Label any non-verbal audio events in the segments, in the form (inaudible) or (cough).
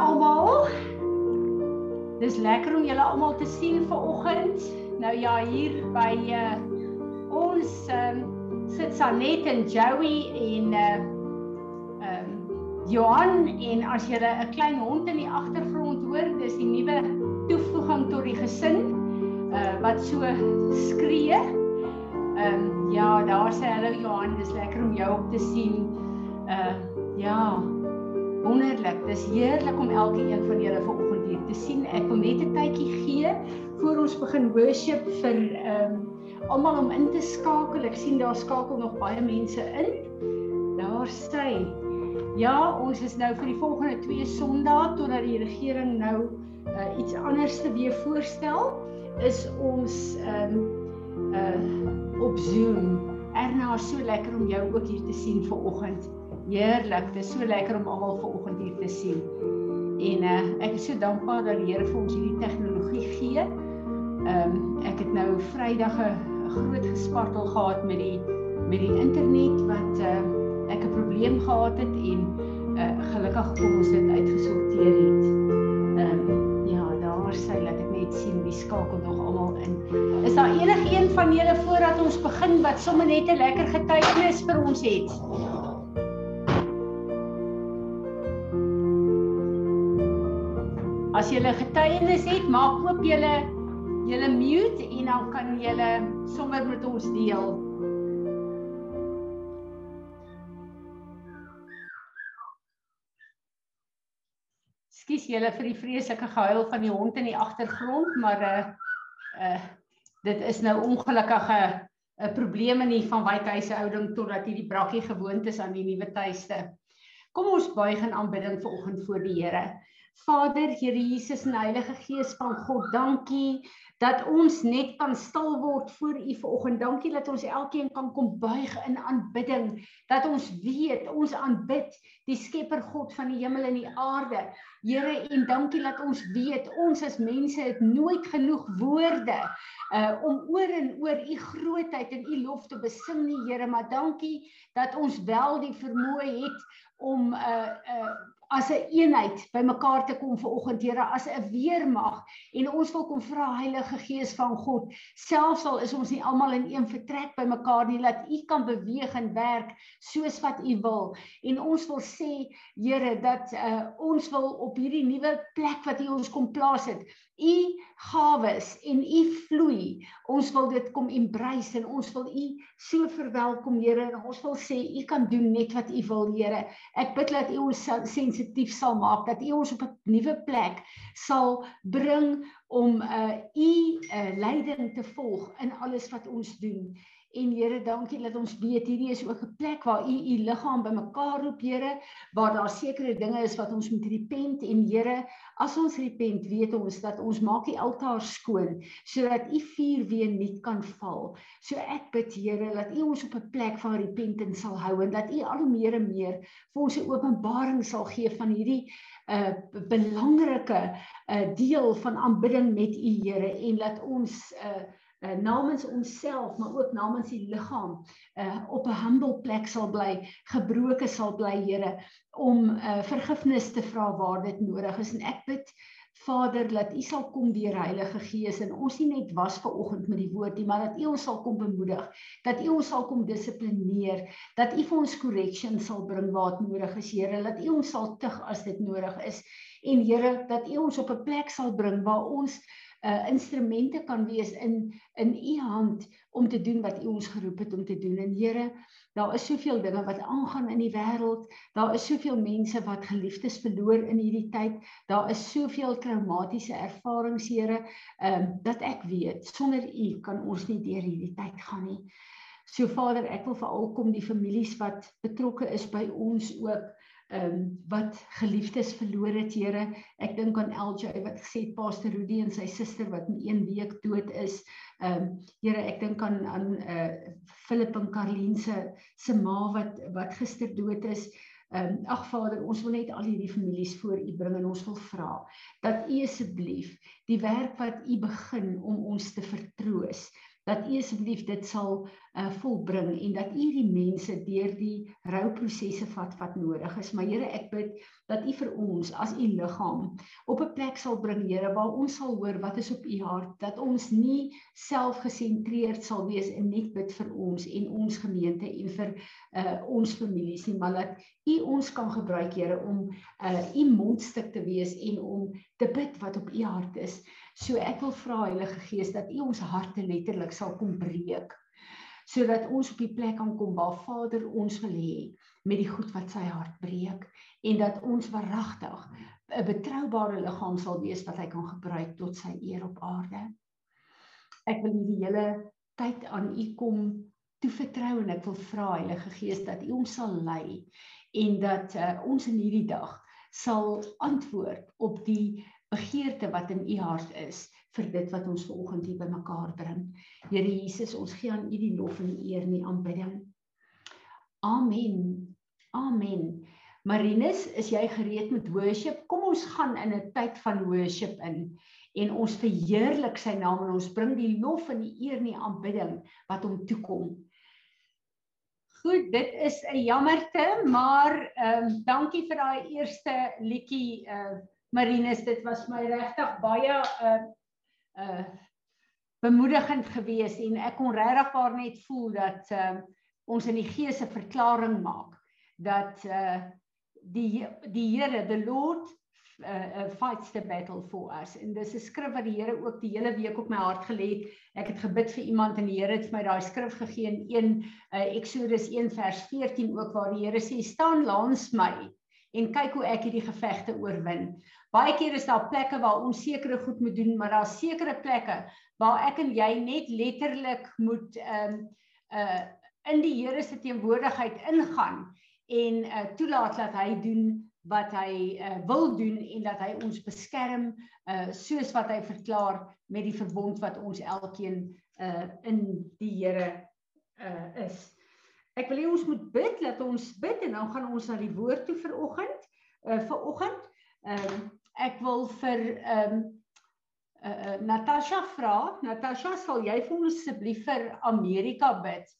almal. Dis lekker om julle almal te sien vanoggend. Nou ja, hier by uh ons um, sit Sanet en Joey en uh um Johan en as jy 'n klein hond in die agtergrond hoor, dis die nuwe toevoeging tot die gesin uh wat so skree. Um, ja, daar sê hallo Johan, dis lekker om jou op te sien. Uh ja, wonderlik. Dis heerlik om elkeen van julle vanoggend hier te sien. Ek wil net 'n tydjie gee voor ons begin worship vir ehm um, almal om in te skakel. Ek sien daar skakel nog baie mense in. Daar sê Ja, ons is nou vir die volgende 2 Sondae totdat die regering nou uh, iets anders te weer voorstel is ons ehm um, uh op Zoom. Erna, so lekker om jou ook hier te sien vanoggend. Heerlik, dit is so lekker om almal vanoggend hier te sien. En uh ek is so dankbaar dat die Here vir ons hierdie tegnologie gee. Ehm um, ek het nou Vrydag 'n groot gespartel gehad met die met die internet wat uh ek 'n probleem gehad het en uh gelukkig kom ons dit uitgesorteer het. Ehm um, ja, daar sê laat ek net sien wie skakel nog almal in. Is daar enigiemand van julle voordat ons begin wat sommer net 'n lekker getuienis vir ons het? As jy 'n getuienis het, maak oop julle julle mute en dan kan julle sommer met ons deel. Skus julle vir die vreeslike gehuil van die hond in die agtergrond, maar uh uh dit is nou ongelukkige 'n probleem in die van wykhuise ouding totdat hierdie brakkie gewoond is aan die nuwe tuiste. Kom ons buig in aanbidding vanoggend voor die Here. Vader, Here Jesus en Heilige Gees van God, dankie dat ons net kan stil word voor U vanoggend. Dankie dat ons elkeen kan kom buig in aanbidding, dat ons weet ons aanbid die Skepper God van die hemel en die aarde. Here, en dankie dat ons weet ons as mense het nooit genoeg woorde uh om oor en oor U grootheid en U lof te besing nie, Here, maar dankie dat ons wel die vermoë het om uh uh as 'n eenheid bymekaar te kom vir oggend Here as 'n weermag. En ons wil kom vra Heilige Gees van God selfs al is ons nie almal in een vertrek bymekaar nie laat U kan beweeg en werk soos wat U wil. En ons wil sê Here dat uh, ons wil op hierdie nuwe plek wat U ons kom plaas het u gawes en u vloei. Ons wil dit kom embrace en ons wil u so verwelkom, Here. Ons wil sê u kan doen net wat u wil, Here. Ek bid dat u ons sensitief sal maak, dat u ons op 'n nuwe plek sal bring om uh u uh, leiding te volg in alles wat ons doen. En Here, dankie dat ons weet hierdie is ook 'n plek waar U U liggaam bymekaar roep, Here, waar daar sekere dinge is wat ons moet repent en Here, as ons repent, weet ons dat ons maak die altaar skoon sodat U vuur weer nuut kan val. So ek bid Here dat U ons op 'n plek van repentance sal hou en dat U al hoe meer en meer vir ons 'n openbaring sal gee van hierdie uh belangrike uh deel van aanbidding met U Here en laat ons uh uh, namens onsself maar ook namens die liggaam uh, op 'n humble plek sal bly, gebroke sal bly, Here, om uh, vergifnis te vra waar dit nodig is. En ek bid Vader, laat U sal kom deur Heilige Gees en ons nie net was ver oggend met die woord nie, maar dat U ons sal kom bemoedig, dat U ons sal kom dissiplineer, dat U vir ons correction sal bring waar dit nodig is, Here, dat U ons sal tug as dit nodig is. En Here, dat U ons op 'n plek sal bring waar ons uh instrumente kan wees in in u hand om te doen wat u ons geroep het om te doen. En Here, daar is soveel dinge wat aangaan in die wêreld. Daar is soveel mense wat geliefdes verloor in hierdie tyd. Daar is soveel traumatiese ervarings, Here, ehm um, dat ek weet sonder u kan ons nie deur hierdie tyd gaan nie. So Vader, ek wil veral kom die families wat betrokke is by ons ook ehm um, wat geliefdes verloor het, Here. Ek dink aan LJ wat gesê het Pastor Rudy en sy suster wat in 1 week dood is. Ehm um, Here, ek dink aan aan eh uh, Philip en Karlien se se ma wat wat gister dood is. Ehm um, ag Vader, ons wil net al hierdie families voor U bring en ons wil vra dat U asseblief die werk wat U begin om ons te vertroos dat U asseblief dit sal uh, volbring en dat U die mense deur die rouprosesse vat wat nodig is. Maar Here, ek bid dat U vir ons as U liggaam op 'n plek sal bring, Here, waar ons sal hoor wat is op U hart, dat ons nie selfgesentreerd sal wees en net bid vir ons en ons gemeente en vir uh, ons families nie, maar dat U ons kan gebruik, Here, om uh, U mondstuk te wees en om te bid wat op U hart is. So ek wil vra Heilige Gees dat U ons harte letterlik sal kom breek sodat ons op die plek kan kom waar Vader ons wil hê met die goed wat sy hart breek en dat ons waaragtig 'n betroubare liggaam sal wees wat hy kan gebruik tot sy eer op aarde. Ek wil hierdie hele tyd aan U kom toevertrou en ek wil vra Heilige Gees dat U ons sal lei en dat uh, ons in hierdie dag sal antwoord op die begeerte wat in u hart is vir dit wat ons vanoggend hier bymekaar bring. Here Jesus, ons gee aan u die lof en die eer en die aanbidding. Amen. Amen. Marinus, is jy gereed met worship? Kom ons gaan in 'n tyd van worship in en ons verheerlik sy naam en ons bring die lof en die eer en die aanbidding wat hom toekom. Goed, dit is 'n jammerte, maar ehm um, dankie vir daai eerste liedjie uh Marinus, dit was my regtig baie uh uh bemoedigend geweest en ek kon regtig paar net voel dat uh ons in die gees 'n verklaring maak dat uh die die Here, the Lord uh, uh fights the battle for us. En dis 'n skrif wat die Here ook die hele week op my hart gelê het. Ek het gebid vir iemand en die Here het vir my daai skrif gegee in 1 uh, Exodus 1 vers 14 ook waar die Here sê staan langs my en kyk hoe ek hierdie gevegte oorwin. Baie keer is daar plekke waar ons sekere goed moet doen, maar daar's sekere plekke waar ek en jy net letterlik moet ehm um, uh in die Here se teenwoordigheid ingaan en uh toelaat dat hy doen wat hy uh, wil doen en dat hy ons beskerm uh soos wat hy verklaar met die verbond wat ons elkeen uh in die Here uh is. Ek wil hê ons moet bid dat ons bid en dan gaan ons na die woord toe vir oggend. Uh vir oggend. Ehm um, ek wil vir ehm um, uh, uh Natasha vra. Natasha, sal jy vir ons asseblief vir Amerika bid?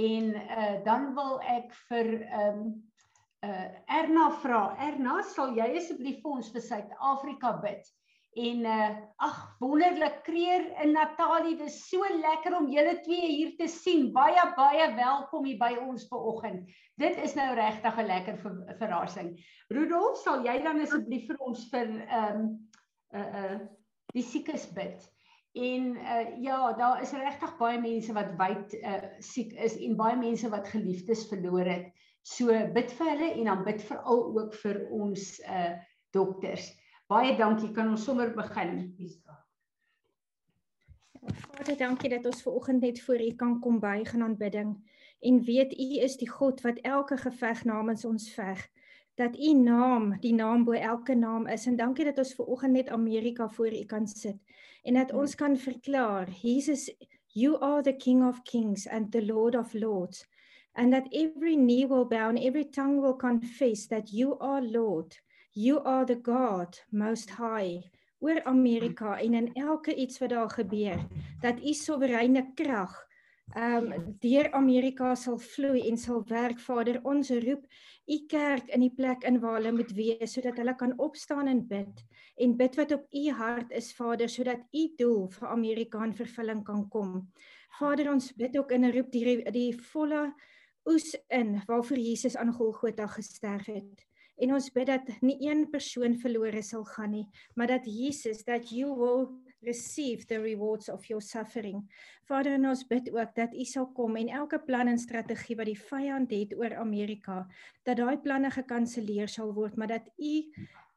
En uh dan wil ek vir ehm um, uh Erna vra. Erna, sal jy asseblief vir ons vir Suid-Afrika bid? En uh ag wonderlik kreer in Natalie, dit is so lekker om julle twee hier te sien. Baie baie welkom hier by ons vanoggend. Dit is nou regtig 'n lekker ver, verrassing. Rudolf, sal jy dan asseblief vir ons vir ehm um, uh uh die siekes bid? En uh ja, daar is regtig baie mense wat wyd uh siek is en baie mense wat geliefdes verloor het. So bid vir hulle en dan bid veral ook vir ons uh dokters. Baie dankie. Kan ons sommer begin, Liska? Vader, dankie dat ons ver oggend net voor U kan kom buig in aanbidding en weet U is die God wat elke geveg namens ons veg. Dat U naam, die naam bo elke naam is en dankie dat ons ver oggend net Amerika voor U kan sit en dat ons kan verklaar, Jesus, you are the King of Kings and the Lord of Lords and that every knee will bow and every tongue will confess that you are Lord. You are the God most high oor Amerika en in elke iets wat daar gebeur dat u soewereine krag ehm um, deur Amerika sal vloei en sal werk Vader. Ons roep u kerk in die plek in waar hulle moet wees sodat hulle kan opstaan en bid en bid wat op u hart is Vader sodat u doel vir Amerika in vervulling kan kom. Vader ons bid ook in 'n roep die die volle oes in waarvoor Jesus aan Golgotha gesterf het En ons bid dat nie een persoon verlore sal gaan nie, maar dat Jesus that you will receive the rewards of your suffering. Vader, en ons bid ook dat U sal kom en elke plan en strategie wat die vyand het oor Amerika, dat daai planne gekanselleer sal word, maar dat U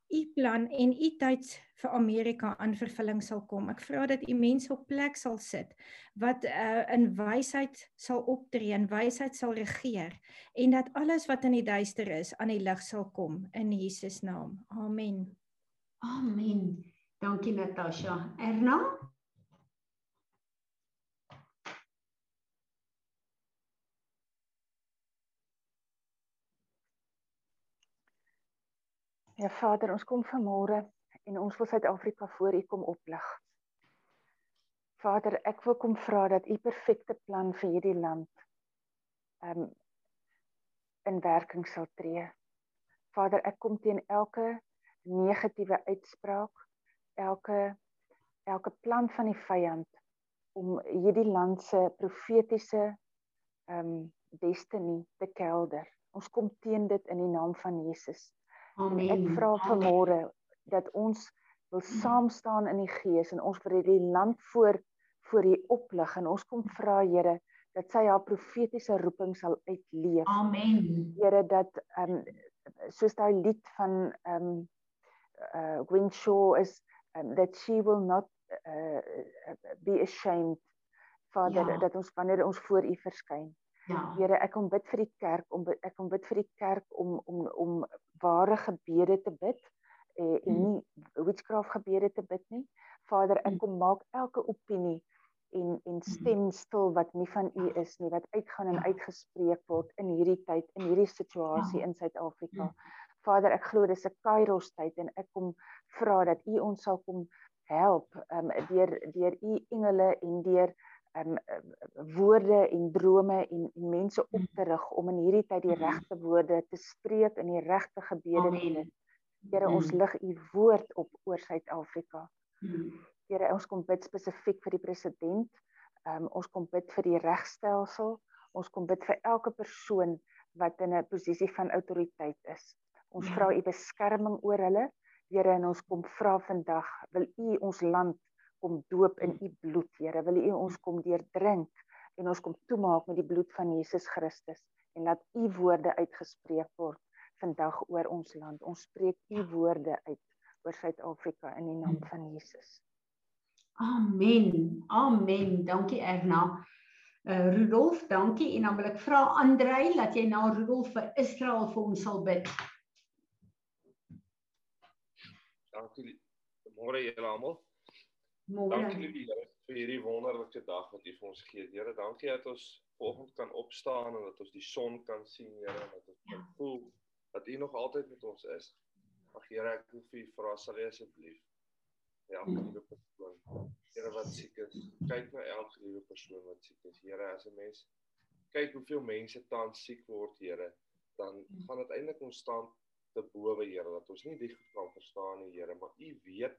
u plan en u tyd vir Amerika aan vervulling sal kom. Ek vra dat u mense op plek sal sit wat uh, in wysheid sal optree en wysheid sal regeer en dat alles wat in die duister is aan die lig sal kom in Jesus naam. Amen. Amen. Dankie Natasha. Erna? Ja Vader, ons kom vanmôre en ons wil Suid-Afrika voor U kom oplig. Vader, ek wil kom vra dat u perfekte plan vir hierdie land um in werking sal tree. Vader, ek kom teen elke negatiewe uitspraak, elke elke plan van die vyand om hierdie land se profetiese um destiny te kelder. Ons kom teen dit in die naam van Jesus. Amen. En ek vra vanmôre dat ons wil saam staan in die gees en ons vir hierdie land voor voor U oplig en ons kom vra Here dat sy haar profetiese roeping sal uitleef. Amen. Here dat ehm um, soos daai lied van ehm um, uh Gwen Shaw is um, that she will not uh be ashamed Vader ja. dat ons wanneer ons voor U verskyn. Ja. Here, ek kom bid vir die kerk om ek kom bid vir die kerk om om om ware gebede te bid eh, en hmm. nie witchcraft gebede te bid nie. Vader, ek hmm. kom maak elke opinie en en mm-hmm. stem stil wat nie van u is nie wat uitgaan en ja. uitgespreek word in hierdie tyd in hierdie situasie ja. in Suid-Afrika. Vader, ek glo dis 'n Kairos tyd en ek kom vra dat u ons sal kom help um, deur deur u engele en deur um, woorde en drome en, en mense op te rig om in hierdie tyd die mm-hmm. regte woorde te spreek en die regte gebede te doen. Here, ons lig u woord op oor Suid-Afrika. Here, ons kom bid spesifiek vir die president. Um, ons kom bid vir die regstelsel. Ons kom bid vir elke persoon wat in 'n posisie van autoriteit is. Ons vra u beskerming oor hulle. Here, en ons kom vra vandag, wil u ons land kom doop in u bloed, Here. Wil u ons kom deurdrink en ons kom toemaak met die bloed van Jesus Christus en laat u woorde uitgespreek word vandag oor ons land. Ons spreek u woorde uit oor Suid-Afrika in die naam van Jesus. Amen. Amen. Dankie Erna. Uh Rudolf, dankie en dan wil ek vra Andrei dat jy na Rudolf vir Israel vir ons sal bid. Dankie. Môre julle almal. Môre. Dankie liefie Here vir hierdie wonderlike dag wat U vir ons gee. Here, dankie dat ons vanoggend kan opstaan en dat ons die son kan sien, Here, en dat ons kan voel dat U nog altyd met ons is. Ag Here, ek wil vir U vra sal U asseblief Ja, elke persoon. Here wat siek is, kyk na elke liewe persoon wat siek is. Here, as 'n mens kyk hoeveel mense tans siek word, Here, dan gaan dit eintlik ontstaan te bowe, Here, dat ons nie dit kan verstaan nie, Here, maar U weet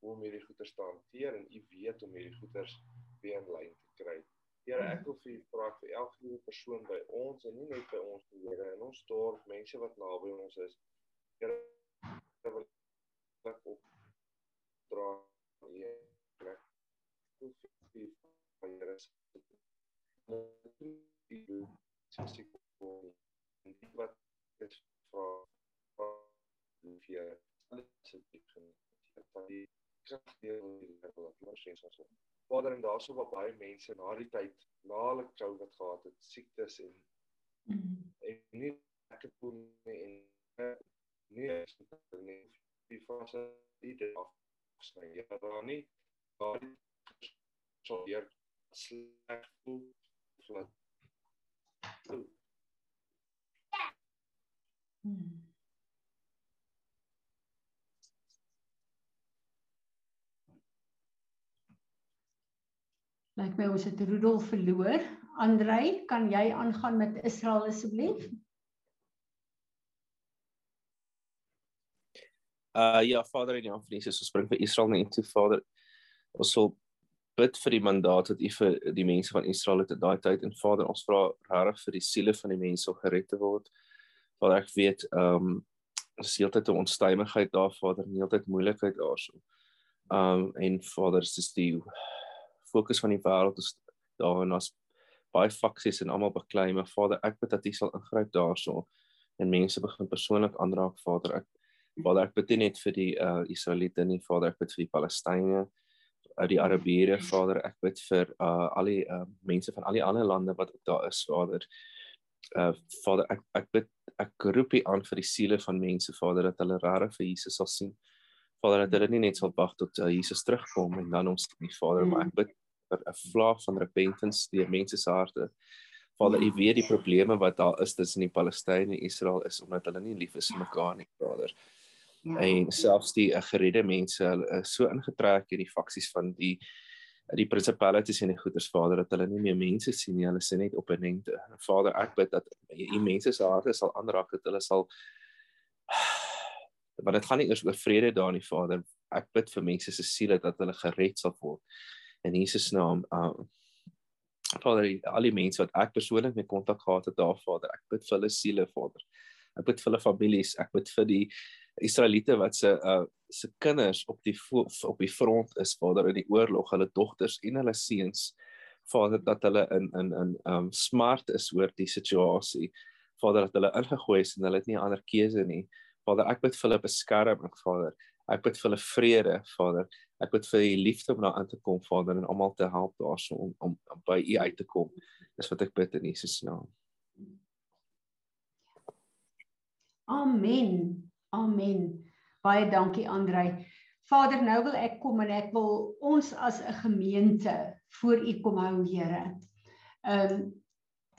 hoe om hierdie goeie te hanteer en U weet om hierdie goeders weer in lyn te kry. Here, ek wil vir U vra vir elke persoon by ons en nie net by ons nie, Here, in ons dorp, mense wat naby ons is. Here, wil ek op dra hier plek hoe vir van hier is Vader en daarso wat baie mense na die tyd na hulle COVID gehad het siektes en mm -hmm. en nie ek het voel nie en nie is nie die fase die af gesny. Jy het daar nie daai so weer sleg voel wat Hmm. Lyk my ons het Rudolf verloor. Andrei, kan jy aangaan met Israel asseblief? Uh ja, Vader in die naam van Jesus, ons bring vir Israel net toe, Vader. Ons sal bid vir die mandaat wat U vir die mense van Israel het in daai tyd en Vader, ons vra regtig vir die siele van die mense om gered te word. Vader, ek weet ehm um, is heeltyd 'n onstuimigheid daar, Vader, heeltyd moeilikheid daarso. Um en Vader, dis die fokus van die wêreld is daar en as baie faksies en almal beklei, maar Vader, ek bid dat U sal ingryp daarso en mense begin persoonlik aanraak, Vader. Ek Vader, ek bid net vir die uh Israeliete nie, Vader, ek bid vir die Palestynë, uit die Arabiere, Vader, ek bid vir uh al die uh mense van al die ander lande wat ook daar is, Vader. Uh Vader, ek ek bid ek roep U aan vir die siele van mense, Vader, dat hulle regtig vir Jesus sal sien. Vader, dat hulle nie net sal wag tot uh, Jesus terugkom en dan ons nie, Vader, maar ek bid 'n vlaag van repentance deur mense se harte. Vader, U weet die probleme wat daar is tussen die Palestynë en Israel is omdat hulle nie lief is vir mekaar nie, Vader. Ja. En selfs die uh, geredde mense hulle is so ingetrek in die faksies van die die principalities en die goeders Vader dat hulle nie meer mense sien nie, hulle sien net opponente. Vader, ek bid dat u mense se harte sal aanraak dat hulle sal (sighs) want dit gaan nie eers oor vrede daar nie Vader. Ek bid vir mense se siele dat hulle gered sal word in Jesus naam. Um, Vader, al die mense wat ek persoonlik mee kontak gehad het daar Vader, ek bid vir hulle siele Vader. Ek bid vir hulle families, ek bid vir die Israeliete wat se uh se kinders op die op die front is Vader in die oorlog, hulle dogters en hulle seuns. Vader dat hulle in in in um smart is oor die situasie. Vader dat hulle ingegooi is en hulle het nie ander keuse nie. Vader, ek bid vir hulle beskerming, Vader. Ek bid vir hulle vrede, Vader. Ek bid vir die liefde om daar aan te kom, Vader, en almal te help daarso om, om om by U uit te kom. Dis wat ek bid in Jesus naam. Amen. Amen. Baie dankie Andrei. Vader, nou wil ek kom en ek wil ons as 'n gemeente voor U kom hou, Here. Ehm um,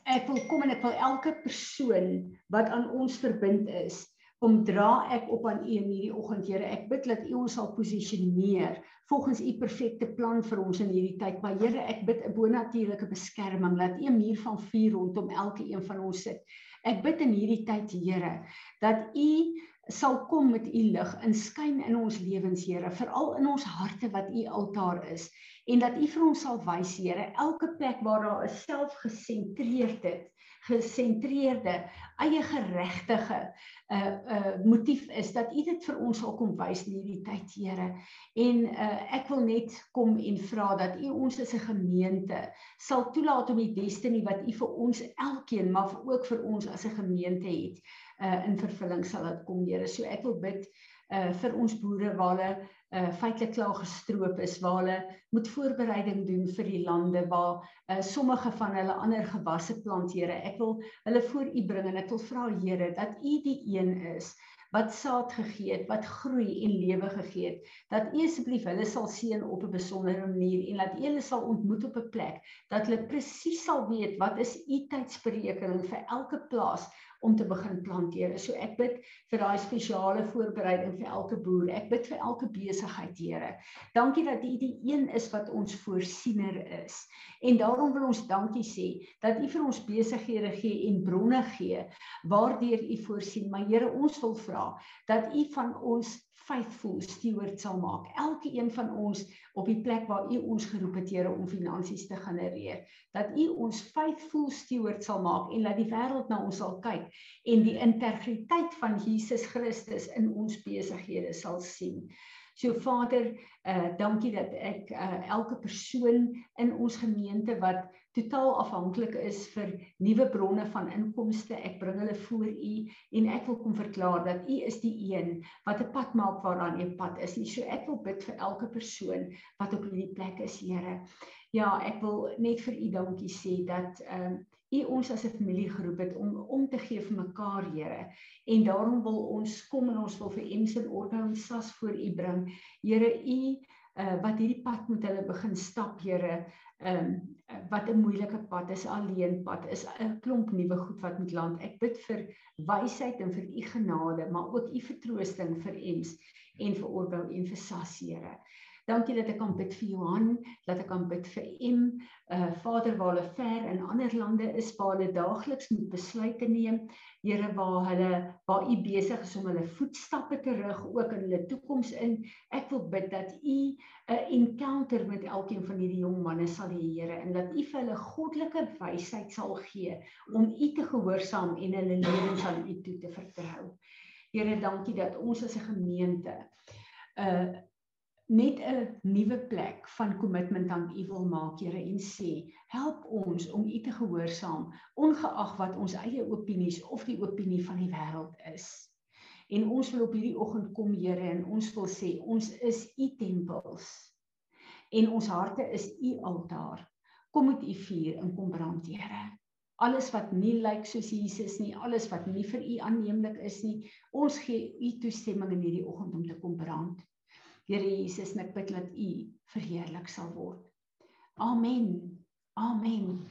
ek wil kom en ek wil elke persoon wat aan ons verbind is, kom dra ek op aan U in hierdie oggend, Here. Ek bid dat U ons sal posisioneer volgens U perfekte plan vir ons in hierdie tyd. Maar Here, ek bid 'n bonatuurlike beskerming dat U 'n muur van vuur rondom elke een van ons sit. Ek bid in hierdie tyd, Here, dat U sal kom met u lig en skyn in ons lewens Here veral in ons harte wat u altaar is en dat u vir ons sal wys Here elke plek waar daar 'n selfgesentreerde gesentreerde eie geregtige 'n uh, 'n uh, motief is dat U dit vir ons sal kom wys in hierdie tyd, Here. En uh, ek wil net kom en vra dat U ons as 'n gemeente sal toelaat om die destiny wat U vir ons elkeen, maar ook vir ons as 'n gemeente het, uh, in vervulling sal laat kom, Here. So ek wil bid uh, vir ons boere waar hulle uh feitelik klaar gestroop is waar hulle moet voorbereiding doen vir die lande waar uh sommige van hulle ander gewasse plant Here ek wil hulle voor u bring en ek wil vra Here dat u die een is wat saad gegee het wat groei en lewe gegee het. Dat u asseblief hulle sal seën op 'n besondere manier en dat u hulle sal ontmoet op 'n plek dat hulle presies sal weet wat is u tydsberekening vir elke plaas om te begin planteer. So ek bid vir daai spesiale voorbereiding vir elke boer. Ek bid vir elke besigheid, Here. Dankie dat U die een is wat ons voorsiener is. En daarom wil ons dankie sê dat U vir ons besighede gee en bronne gee waardeur U voorsien. Maar Here, ons wil vra dat U van ons faithful steward sal maak. Elke een van ons op die plek waar U ons geroep het, Here, om finansies te genereer. Dat U ons faithful steward sal maak en dat die wêreld na ons sal kyk en die integriteit van Jesus Christus in ons besighede sal sien. So Vader, uh dankie dat ek uh elke persoon in ons gemeente wat totaal afhanklik is vir nuwe bronne van inkomste. Ek bring hulle voor U en ek wil kom verklaar dat U is die een wat 'n pad maak waaraan 'n pad is. Nie so ek wil bid vir elke persoon wat op hierdie plek is, Here. Ja, ek wil net vir U dankie sê dat ehm um, U ons as 'n familie geroep het om om te gee vir mekaar, Here. En daarom wil ons kom en ons wil vir Ems en Orga en Sas voor U bring. Here, U uh, wat hierdie pad moet hulle begin stap, Here ehm um, wat 'n moeilike pad is, alleen pad is 'n klomp nuwe goed wat moet land. Ek bid vir wysheid en vir u genade, maar ook u vertroosting vir ens en vir Orbou en vir Sas Here. Dankie dat ek kan bid vir Johan, dat ek kan bid vir Em, uh Vader waar hulle ver in ander lande is waar hulle daagliks moet besluite neem. Here waar hulle waar U besig is om hulle voetstappe te rig ook in hulle toekoms in. Ek wil bid dat U 'n encounter met elkeen van hierdie jong manne sal hê, Here, en dat U vir hulle goddelike wysheid sal gee om U te gehoorsaam en hulle lewens aan U toe te vertrou. Here, dankie dat ons as 'n gemeente uh net 'n nuwe plek van kommitment aan U wil maak, Here, en sê, help ons om U te gehoorsaam, ongeag wat ons eie opinies of die opinie van die wêreld is. En ons wil op hierdie oggend kom, Here, en ons wil sê, ons is U tempels. En ons harte is U altaar. Kom met U vuur en kom brand, Here. Alles wat nie lyk soos Jesus nie, alles wat nie vir U aanneemlik is nie, ons gee U toestemming in hierdie oggend om te kom brand. Here Jesus, ek bid dat U verheerlik sal word. Amen. Amen.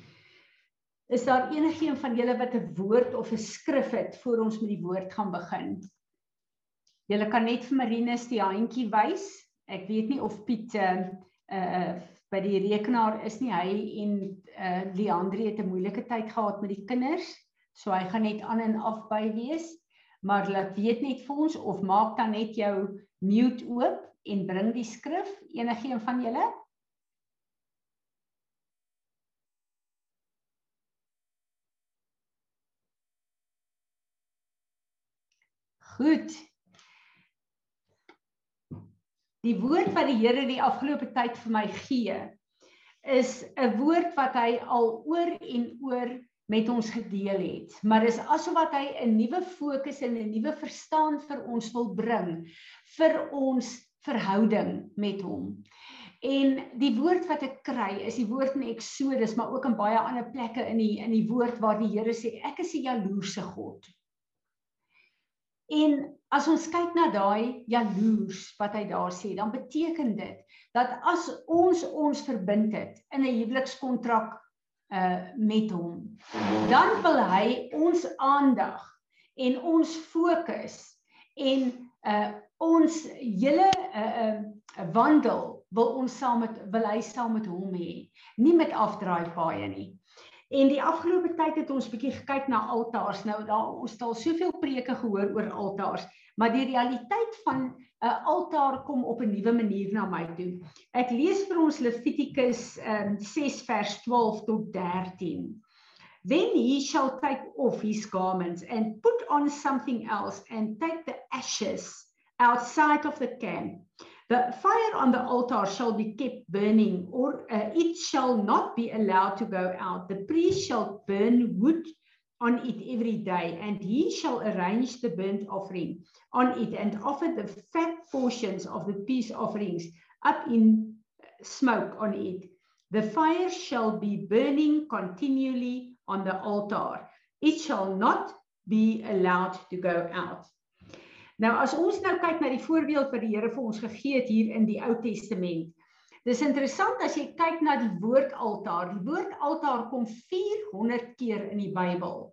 Is daar enigiemand van julle wat 'n woord of 'n skrif het voor ons met die woord gaan begin? Julle kan net vir Marinus die handjie wys. Ek weet nie of Piet uh uh by die rekenaar is nie. Hy en uh Leandre het 'n moeilike tyd gehad met die kinders, so hy gaan net aan en af by wees. Maar laat weet net vir ons of maak dan net jou mute oop en bring die skrif enigiemand van julle. Goed. Die woord wat die Here die afgelope tyd vir my gee is 'n woord wat hy al oor en oor met ons gedeel het. Maar dis asof wat hy 'n nuwe fokus en 'n nuwe verstaan vir ons wil bring vir ons verhouding met hom. En die woord wat ek kry is die woord in Eksodus, maar ook in baie ander plekke in die in die woord waar die Here sê ek is 'n jaloerse God. En as ons kyk na daai jaloers wat hy daar sê, dan beteken dit dat as ons ons verbind het in 'n huwelikskontrak uh met hom, dan wil hy ons aandag en ons fokus en uh ons hele uh uh wandel wil ons saam met wil hy saam met hom hê, nie met afdraai paaie nie. En die afgelope tyd het ons bietjie gekyk na altaars. Nou daar ons het al soveel preke gehoor oor altaars, maar die realiteit van uh, altaar kom op 'n nuwe manier na my toe. Ek lees vir ons Levitikus um, 6 vers 12 tot 13. Then he shall take off his garments and put on something else and take the ashes outside of the camp The fire on the altar shall be kept burning, or uh, it shall not be allowed to go out. The priest shall burn wood on it every day, and he shall arrange the burnt offering on it and offer the fat portions of the peace offerings up in smoke on it. The fire shall be burning continually on the altar. It shall not be allowed to go out. Nou as ons nou kyk na die voorbeeld wat die Here vir ons gegee het hier in die Ou Testament. Dis interessant as jy kyk na die woord altaar. Die woord altaar kom 400 keer in die Bybel.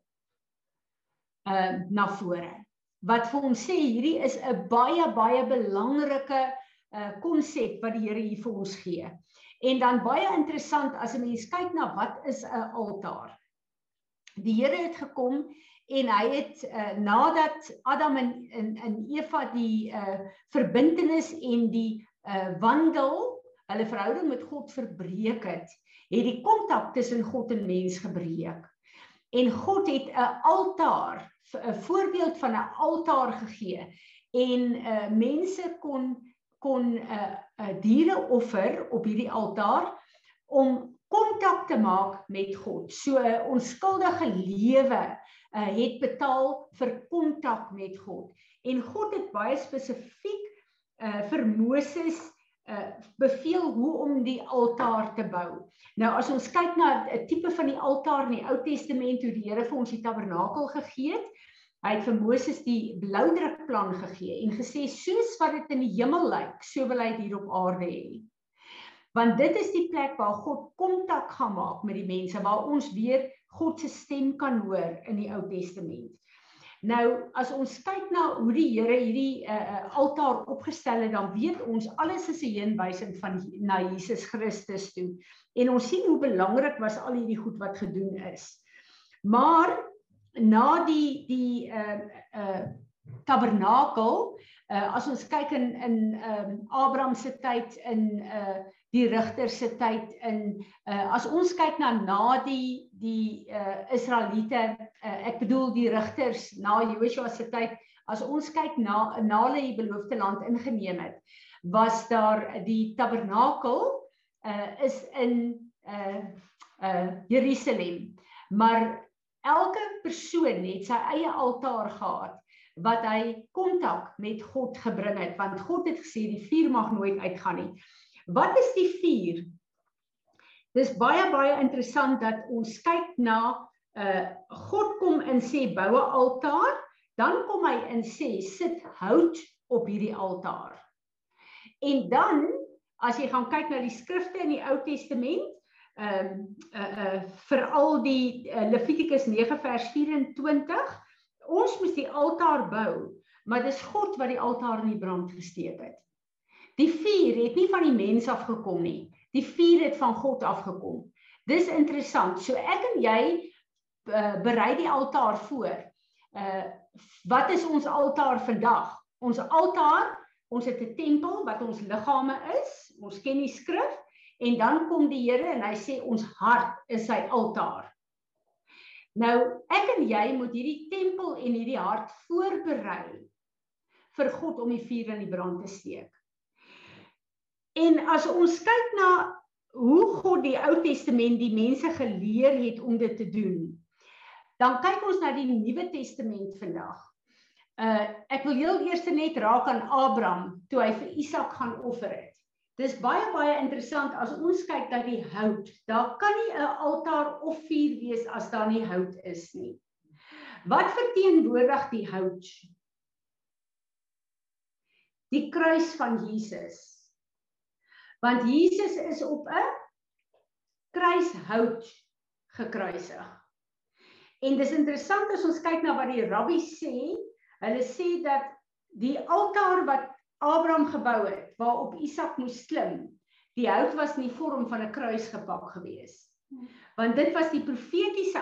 Uh, na vore. Wat vir ons sê hierdie is 'n baie baie belangrike uh konsep wat die Here hier vir ons gee. En dan baie interessant as 'n mens kyk na wat is 'n altaar. Die Here het gekom en hy het uh, nadat Adam en, en en Eva die uh, verbintenis en die uh, wandel hulle verhouding met God verbreek het, het die kontak tussen God en mens gebreek. En God het 'n altaar, 'n voorbeeld van 'n altaar gegee en uh, mense kon kon 'n uh, uh, diere offer op hierdie altaar om kontak te maak met God. So 'n uh, onskuldige lewe uh, het betaal vir kontak met God. En God het baie spesifiek uh, vir Moses uh, beveel hoe om die altaar te bou. Nou as ons kyk na 'n tipe van die altaar in die Ou Testament hoe die Here vir ons die tabernakel gegee het, hy het vir Moses die bloudrukplan gegee en gesê soos wat dit in die hemel lyk, so wil hy dit hier op aarde hê. Want dit is die plek waar God kontak gaan maak met die mense, waar ons weer God se stem kan hoor in die Ou Testament. Nou as ons kyk na hoe die Here hierdie uh, altaar opgestel het, dan weet ons alles is 'n heenwysing van na Jesus Christus toe. En ons sien hoe belangrik was al hierdie goed wat gedoen is. Maar na die die uh uh tabernakel, uh as ons kyk in in ehm um, Abraham se tyd in uh die rigter se tyd in uh, as ons kyk na na die die uh, Israeliete uh, ek bedoel die rigters na Joshua se tyd as ons kyk na na hulle die beloofde land ingeneem het was daar die tabernakel uh, is in uh, uh, Jerusalem. Maar elke persoon het sy eie altaar gehad wat hy kontak met God gebring het want God het gesê die vuur mag nooit uitgaan nie Wat is die vuur? Dis baie baie interessant dat ons kyk na uh God kom en sê boue altaar, dan kom hy en sê sit hout op hierdie altaar. En dan as jy gaan kyk na die skrifte in die Ou Testament, ehm um, uh uh veral die uh, Levitikus 9 vers 24, ons moet die altaar bou, maar dis God wat die altaar in die brand gesteek het. Die vuur het nie van die mens af gekom nie. Die vuur het van God afgekom. Dis interessant. So ek en jy uh, berei die altaar voor. Uh wat is ons altaar vandag? Ons altaar, ons het 'n tempel wat ons liggame is. Ons ken die skrif en dan kom die Here en hy sê ons hart is sy altaar. Nou ek en jy moet hierdie tempel en hierdie hart voorberei vir God om die vuur in die brand te steek. En as ons kyk na hoe God die Ou Testament die mense geleer het om dit te doen, dan kyk ons na die Nuwe Testament vandag. Uh ek wil heel eers net raak aan Abraham toe hy vir Isak gaan offer het. Dis baie baie interessant as ons kyk dat die hout, daar kan nie 'n altaar of vuur wees as daar nie hout is nie. Wat verteenwoordig die hout? Die kruis van Jesus want Jesus is op 'n kruishout gekruisig. En dis interessant as ons kyk na wat die rabbi sê, hulle sê dat die altaar wat Abraham gebou het waarop Isak moes klim, die hout was in die vorm van 'n kruis gepak gewees. Want dit was die profetiese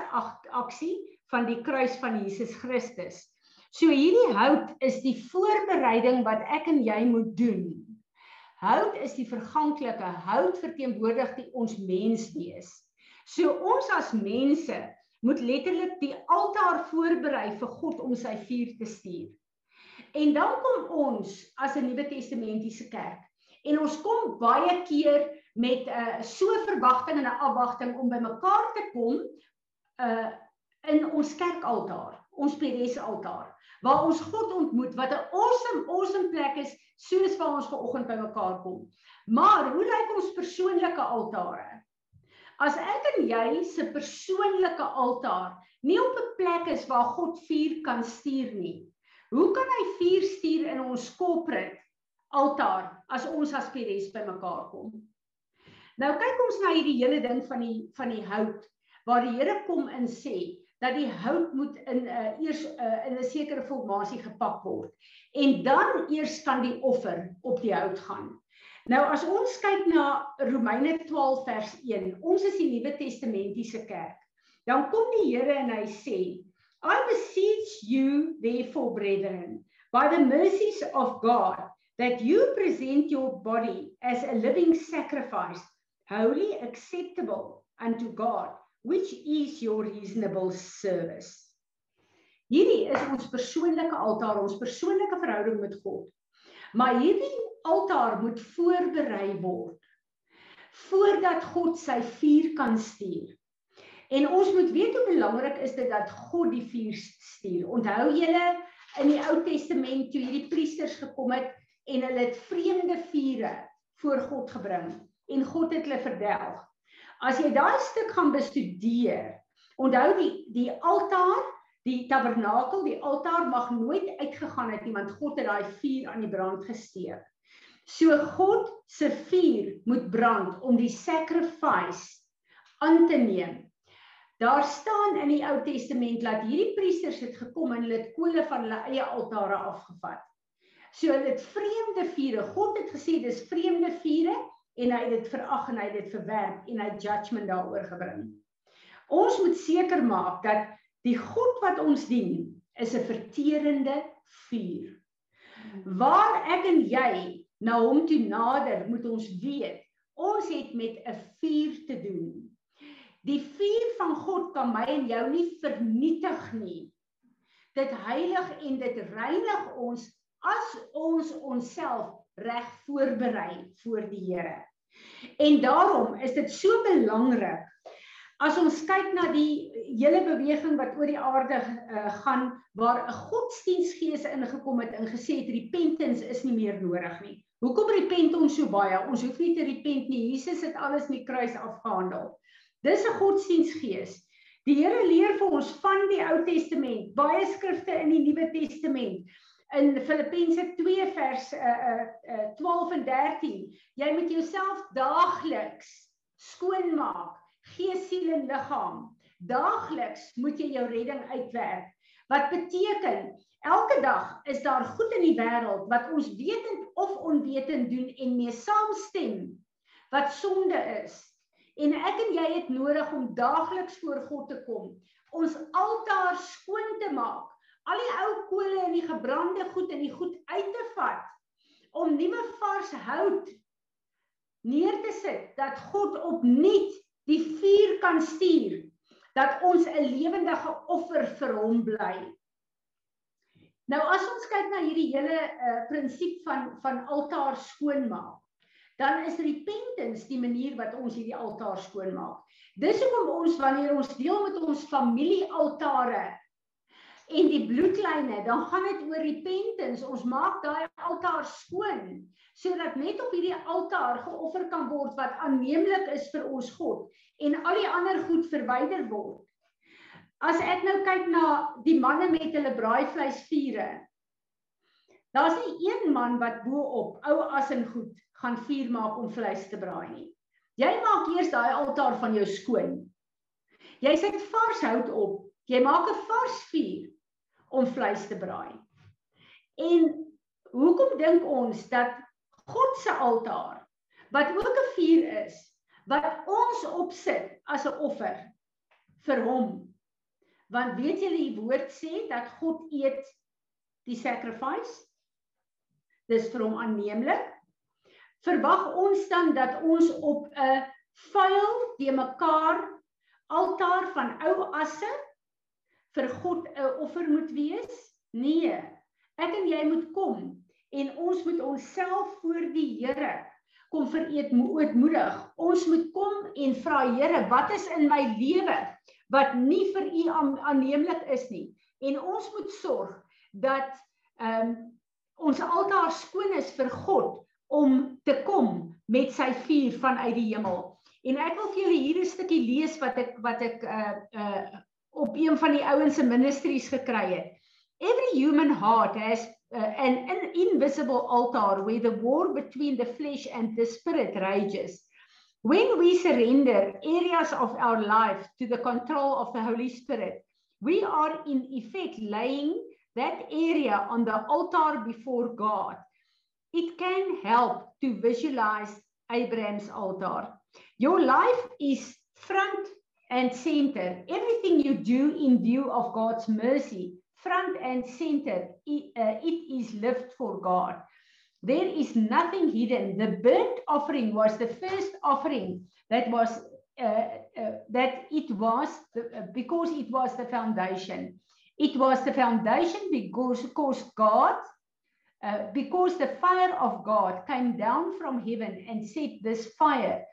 aksie van die kruis van Jesus Christus. So hierdie hout is die voorbereiding wat ek en jy moet doen Hout is die verganklike, hout verteenwoordig die ons menswees. So ons as mense moet letterlik die altaar voorberei vir God om sy vuur te stuur. En dan kom ons as 'n Nuwe Testamentiese kerk en ons kom baie keer met 'n uh, so verwagting en 'n afwagting om by mekaar te kom uh in ons kerkaltaar, ons PDS altaar, waar ons God ontmoet wat 'n awesome awesome plek is soos waar ons vanoggend by mekaar kom. Maar hoe lyk ons persoonlike altare? As ek en jy se persoonlike altaar nie op 'n plek is waar God vuur kan stuur nie. Hoe kan hy vuur stuur in ons corporate altaar as ons as PDS by mekaar kom? Nou kyk ons na hierdie hele ding van die van die hout waar die Here kom en sê dat die hout moet in 'n uh, eers uh, in 'n sekere formasie gepak word en dan eers kan die offer op die hout gaan. Nou as ons kyk na Romeine 12 vers 1, ons is die Nuwe Testamentiese kerk. Dan kom die Here en hy sê, I beseech you therefore brethren by the mercies of God that you present your body as a living sacrifice holy acceptable unto God which is your reasonable service. Hierdie is ons persoonlike altaar, ons persoonlike verhouding met God. Maar hierdie altaar moet voorberei word voordat God sy vuur kan stuur. En ons moet weet hoe belangrik is dit dat God die vuur stuur. Onthou julle in die Ou Testament toe hierdie priesters gekom het en hulle het vreemde vure voor God gebring en God het hulle verdelg. As jy daai stuk gaan bestudeer, onthou die die altaar, die tabernakel, die altaar mag nooit uitgegaan het nie want God het daai vuur aan die brand gesteek. So God se vuur moet brand om die sacrifice aan te neem. Daar staan in die Ou Testament dat hierdie priesters het gekom en hulle het kole van hulle eie altare afgevat. So het vreemde vure. God het gesê dis vreemde vure en hy het dit verag en hy het dit verwerp en hy judgment daaroor gebring. Ons moet seker maak dat die God wat ons dien is 'n verterende vuur. Waar ek en jy na hom toe nader, moet ons weet, ons het met 'n vuur te doen. Die vuur van God kan my en jou nie vernietig nie. Dit heilig en dit reinig ons as ons onsself reg voorberei voor die Here. En daarom is dit so belangrik as ons kyk na die hele beweging wat oor die aarde uh, gaan waar 'n godsdienstgees ingekom het en gesê het repentance is nie meer nodig nie. Hoekom repent ons so baie? Ons hoef nie te repent nie. Jesus het alles met die kruis afgehandel. Dis 'n godsdienstgees. Die Here leer vir ons van die Ou Testament, baie skrifte in die Nuwe Testament in Filippense 2 vers uh, uh, 12 en 13. Jy moet jouself daagliks skoonmaak, gees, siel en liggaam. Daagliks moet jy jou redding uitwerk. Wat beteken elke dag is daar goed in die wêreld wat ons wetend of onwetend doen en mee saamstem wat sonde is. En ek en jy het nodig om daagliks voor God te kom, ons altaar skoon te maak, al die ou kole en die gebrande goed en die goed uit te vat om nuwe vars hout neer te sit dat God opnuut die vuur kan stuur dat ons 'n lewendige offer vir hom bly. Nou as ons kyk na hierdie hele uh, prinsip van van altaar skoonmaak, dan is repentance die manier wat ons hierdie altaar skoonmaak. Dis hoekom ons wanneer ons deel met ons familiealtare en die bloedlyne, dan gaan dit oor repentance. Ons maak daai altaar skoon sodat net op hierdie altaar geoffer kan word wat aanneemlik is vir ons God en al die ander goed verwyder word. As ek nou kyk na die manne met hulle braaivleisvure. Daar's nie een man wat bo op ou as en goed gaan vuur maak om vleis te braai nie. Jy maak eers daai altaar van jou skoon. Jy sit vars hout op. Jy maak 'n vars vuur om vleis te braai. En hoekom dink ons dat God se altaar wat ook 'n vuur is wat ons opsit as 'n offer vir hom. Want weet julle die woord sê dat God eet die sacrifice. Dis vir hom aanneemlik. Verwag ons dan dat ons op 'n vuil te mekaar altaar van ou asse vir God 'n offer moet wees? Nee. Ek en jy moet kom en ons moet onsself voor die Here kom vereet ootmoedig. Ons moet kom en vra Here, wat is in my lewe wat nie vir U aanneemlik is nie? En ons moet sorg dat ehm um, ons altaar skoon is vir God om te kom met sy vuur vanuit die hemel. En ek wil vir julle hier 'n stukkie lees wat ek wat ek uh uh op een van die ouens se ministries gekry het. Every human heart has uh, an, an invisible altar where the war between the flesh and the spirit rages. When we surrender areas of our life to the control of the Holy Spirit, we are in effect laying that area on the altar before God. It can help to visualize Abraham's altar. Your life is front and center. Everything you do in view of God's mercy, front and center, it, uh, it is lived for God. There is nothing hidden. The burnt offering was the first offering that was uh, uh, that it was the, uh, because it was the foundation. It was the foundation because, because God, uh, because the fire of God came down from heaven and set this fire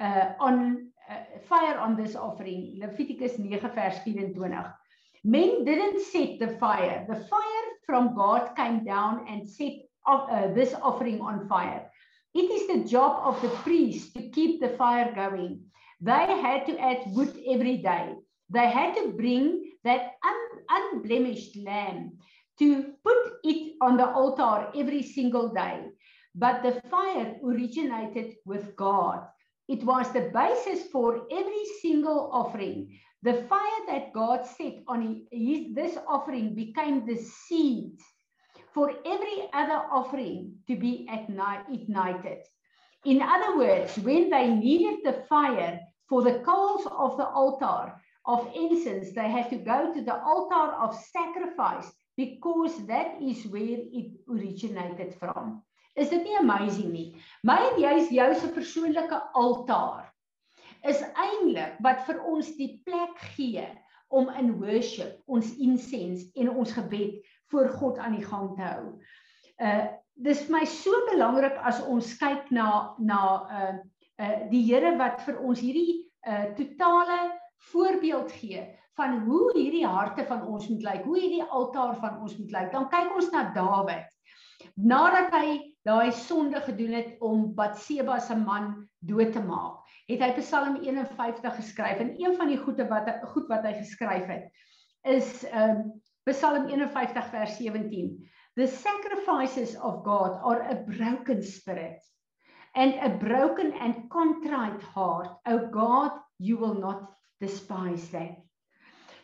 uh, on uh, fire on this offering. Leviticus 9 vers 24. Men didn't set the fire. The fire from God came down and set uh, this offering on fire. It is the job of the priest to keep the fire going. They had to add wood every day. They had to bring that un unblemished lamb to put it on the altar every single day. But the fire originated with God. It was the basis for every single offering. The fire that God set on his, this offering became the seed for every other offering to be ignited. In other words, when they needed the fire for the coals of the altar of incense, they had to go to the altar of sacrifice because that is where it originated from. Is dit nie amazing nie? My en jy is jou se persoonlike altaar is eintlik wat vir ons die plek gee om in worship ons incense en ons gebed voor God aan die gang te hou. Uh dis vir my so belangrik as ons kyk na na uh uh die Here wat vir ons hierdie uh totale voorbeeld gee van hoe hierdie harte van ons moet lyk, hoe hierdie altaar van ons moet lyk. Dan kyk ons na Dawid. Nadat hy daai sonde gedoen het om Batseba se man dood te maak, het hy Psalm 51 geskryf en een van die goede wat goed wat hy geskryf het is um Psalm 51 vers 17. The sacrifices of God are a broken spirit and a broken and contrite heart. O God, you will not despise that.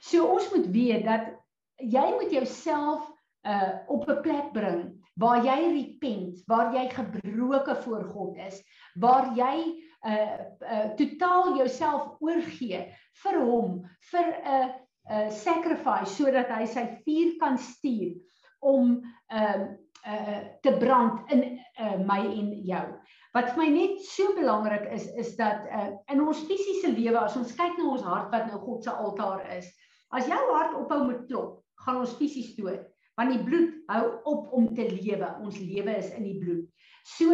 So ons moet weet dat jy moet jouself uh op 'n plek bring waar jy repent, waar jy gebroke voor God is, waar jy uh uh totaal jouself oorgee vir hom vir 'n uh, uh, sacrifice sodat hy sy vuur kan stuur om ehm uh, uh te brand in uh, my en jou. Wat vir my net so belangrik is is dat uh in ons fisiese lewe as ons kyk na ons hart wat nou God se altaar is. As jou hart ophou met klop, gaan ons fisies dood want die bloed hou op om te lewe. Ons lewe is in die bloed. So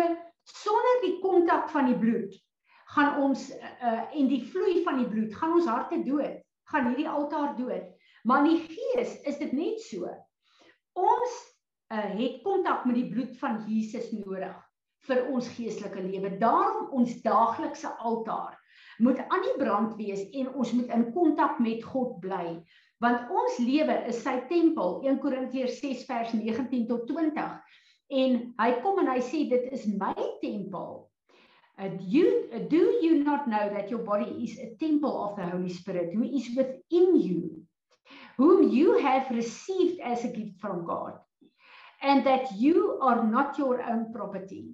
sonder die kontak van die bloed gaan ons uh en die vloei van die bloed gaan ons harte dood. Gaan hierdie altaar dood. Maar in die gees is dit net so. Ons uh, het kontak met die bloed van Jesus nodig vir ons geestelike lewe. Daarom ons daaglikse altaar moet aan die brand wees en ons moet in kontak met God bly. Want ons lewe is sy tempel, 1 Korintiërs 6 vers 19 tot 20. En hy kom en hy sê dit is my tempel. Uh, you uh, do you not know that your body is a temple of the Holy Spirit who is within you whom you have received as a gift from God and that you are not your own property.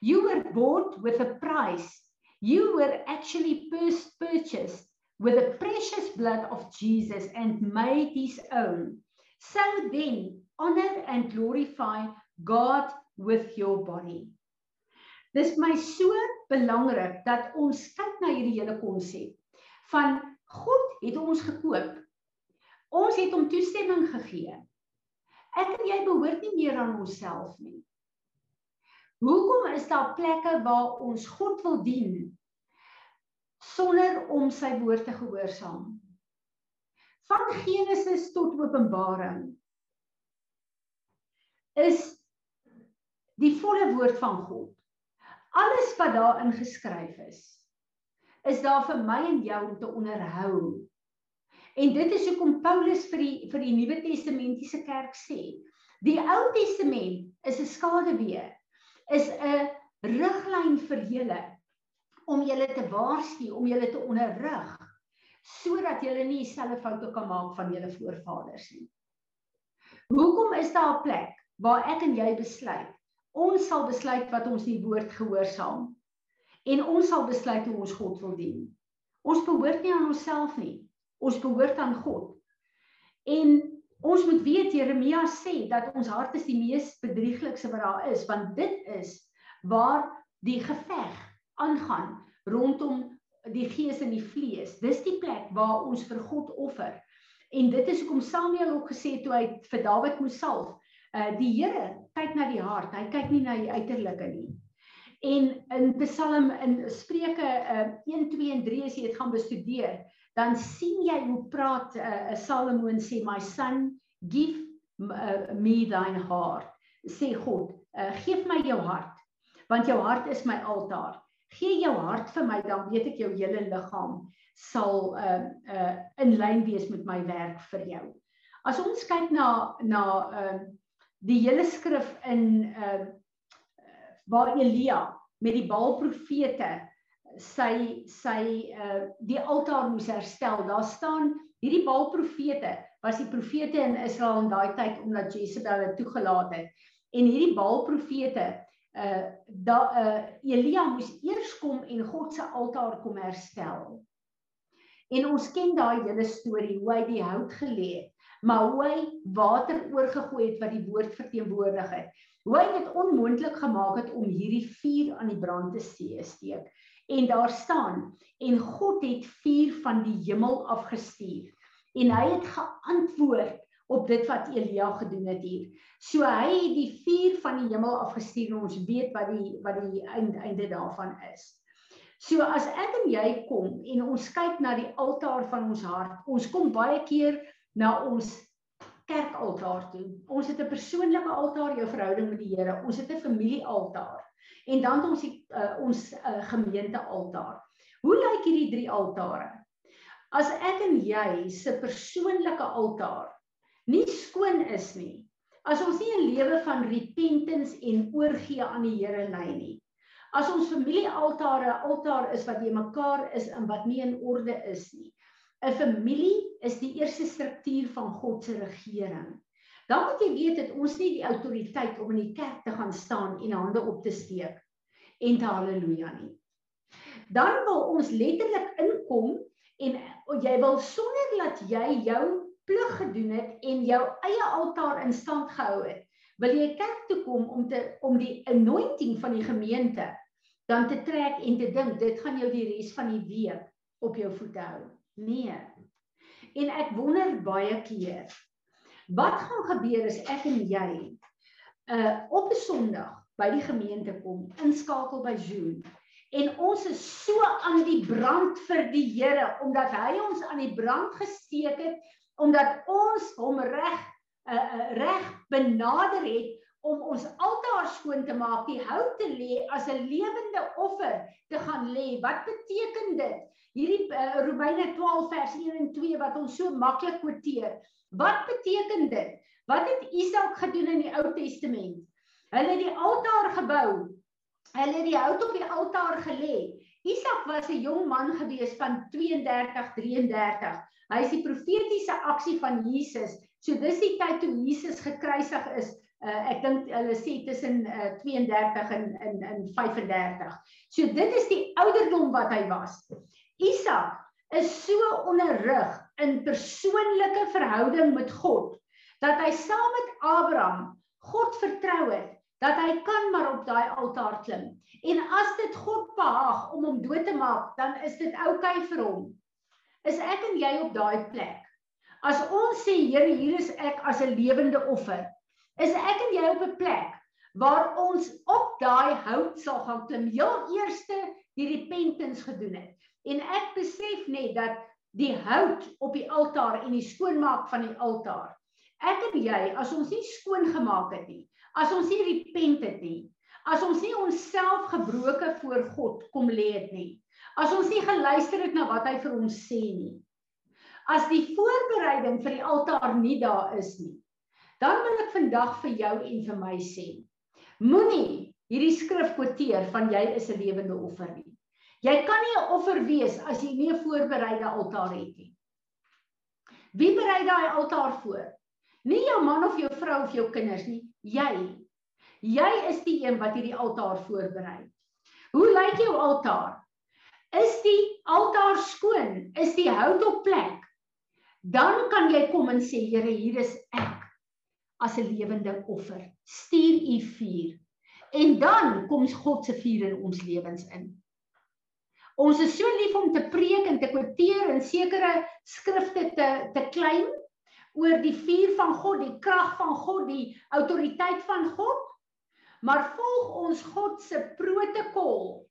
You were bought with a price. You were actually purchased with the precious blood of Jesus and made his own. So then, honor and glorify God with your body. Dis my so belangrik dat ons kyk na hierdie hele konsep van God het ons gekoop. Ons het hom toestemming gegee. Ek en jy behoort nie meer aan onsself nie. Hoekom is daar plekke waar ons God wil dien sonder om sy woord te gehoorsaam? Van Genesis tot Openbaring is die volle woord van God. Alles wat daarin geskryf is, is daar vir my en jou om te onderhou En dit is hoekom Paulus vir die vir die Nuwe Testamentiese kerk sê, die Ou Testament is 'n skaduwee, is 'n riglyn vir julle om julle te waarsku, om julle te onderrig sodat julle nie dieselfde foute kan maak van julle voorvaders nie. Hoekom is daar 'n plek waar ek en jy besluit ons sal besluit wat ons die woord gehoorsaam en ons sal besluit hoe ons God wil dien. Ons behoort nie aan onsself nie. Ons behoort aan God. En ons moet weet Jeremia sê dat ons hart is die mees bedrieglikste wat daar is, want dit is waar die geveg aangaan rondom die gees en die vlees. Dis die plek waar ons vir God offer. En dit is hoekom Samuel ook gesê toe hy vir Dawid moes salf, uh die Here kyk na die hart, hy kyk nie na die uiterlike nie. En in Psalm in Spreuke uh 1 2 en 3 as jy dit gaan bestudeer, dan sien jy hoe praat 'n uh, uh, Salomo en sê my son give uh, me thine heart sê God uh, gee my jou hart want jou hart is my altaar gee jou hart vir my dan weet ek jou hele liggaam sal uh, uh, in lyn wees met my werk vir jou as ons kyk na na uh, die hele skrif in uh, waar Elia met die Baal profete sy sy uh die altaar moes herstel. Daar staan hierdie Baal profete was die profete in Israel in daai tyd omdat Jezebel dit toegelaat het. En hierdie Baal profete uh da uh Elia moes eers kom en God se altaar kom herstel. En ons ken daai hele storie hoe hy die hout gelê het, maar hoe hy water oorgegooi het wat die woord verteenwoordig het. Hoe hy dit onmoontlik gemaak het om hierdie vuur aan die brand te steek en daar staan en God het vuur van die hemel afgestuur en hy het geantwoord op dit wat Elia gedoen het hier. So hy het die vuur van die hemel afgestuur en ons weet wat die wat die einde, einde daarvan is. So as ek en jy kom en ons kyk na die altaar van ons hart, ons kom baie keer na ons kerkaltaar toe. Ons het 'n persoonlike altaar, jou verhouding met die Here. Ons het 'n familiealtaar. En dan het ons die, uh, ons uh, gemeente altaar. Hoe lyk hierdie drie altare? As ek en jy se persoonlike altaar nie skoon is nie, as ons nie 'n lewe van repentance en oorgee aan die Here lei nie, as ons familiealtare 'n altaar is wat jy mekaar is en wat nie in orde is nie. 'n Familie is die eerste struktuur van God se regering. Dan moet jy weet dat ons nie die autoriteit om in die kerk te gaan staan en hande op te steek en te haleluja nie. Dan wil ons letterlik inkom en jy wil sonder dat jy jou plig gedoen het en jou eie altaar in stand gehou het, wil jy kerk toe kom om te om die anointing van die gemeente dan te trek en te dink dit gaan jou die res van die week op jou voete hou. Nee. En ek wonder baie keer wat gaan gebeur as ek en jy uh op 'n Sondag by die gemeente kom, inskakel by Zoom en ons is so aan die brand vir die Here omdat hy ons aan die brand gesteek het omdat ons hom reg uh, reg benader het om ons altaar skoon te maak, die hout te lê as 'n lewende offer te gaan lê. Wat beteken dit? Hierdie uh, Romeine 12 vers 1 en 2 wat ons so maklik kwoteer. Wat beteken dit? Wat het Isak gedoen in die Ou Testament? Hulle het die altaar gebou. Hulle het die hout op die altaar gelê. Isak was 'n jong man gewees van 32, 33. Hy is die profetiese aksie van Jesus. So dis die tyd toe Jesus gekruisig is. Uh, ek dink hulle sê tussen uh, 32 en in in 35. So dit is die ouderdom wat hy was. Isak is so onderrig in persoonlike verhouding met God dat hy saam met Abraham God vertrou het dat hy kan maar op daai altaar klim. En as dit God behaag om hom dood te maak, dan is dit oukei okay vir hom is ek en jy op daai plek. As ons sê Here, hier is ek as 'n lewende offer, is ek en jy op 'n plek waar ons op daai hout sal gaan klim. Heel eerste die repentance gedoen het. En ek besef net dat die hout op die altaar en die skoonmaak van die altaar. Ek en jy, as ons nie skoon gemaak het nie, as ons nie repent het nie, as ons nie onsself gebroke voor God kom lê het nie, As ons nie geluister het na wat hy vir ons sê nie. As die voorbereiding vir die altaar nie daar is nie. Dan wil ek vandag vir jou en vir my sê. Moenie hierdie skrif kwoteer van jy is 'n lewende offer nie. Jy kan nie 'n offer wees as jy nie 'n voorbereide altaar het nie. Wie berei daai altaar voor? Nie jou man of jou vrou of jou kinders nie, jy. Jy is die een wat hierdie altaar voorberei. Hoe lyk jou altaar? Is die altaar skoon? Is die hout op plek? Dan kan jy kom en sê Here, hier is ek as 'n lewende offer. Stuur u vuur. En dan kom God se vuur in ons lewens in. Ons is so lief om te preek en te kwoteer en sekere skrifte te te klein oor die vuur van God, die krag van God, die autoriteit van God. Maar volg ons God se protokol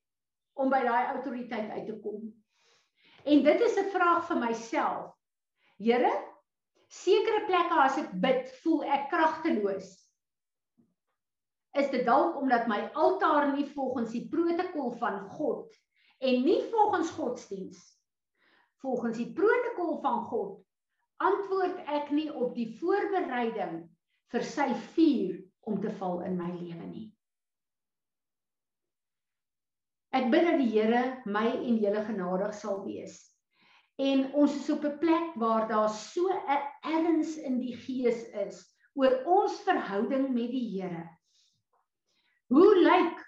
om by daai autoriteit uit te kom. En dit is 'n vraag vir myself. Here, sekere plekke as ek bid, voel ek kragteloos. Is dit dalk omdat my altaar nie volgens die protokol van God en nie volgens godsdiens volgens die protokol van God antwoord ek nie op die voorbereiding vir sy vuur om te val in my lewe nie. Ek bid dat die Here my en julle genadig sal wees. En ons is op 'n plek waar daar so 'n erns in die gees is oor ons verhouding met die Here. Hoe lyk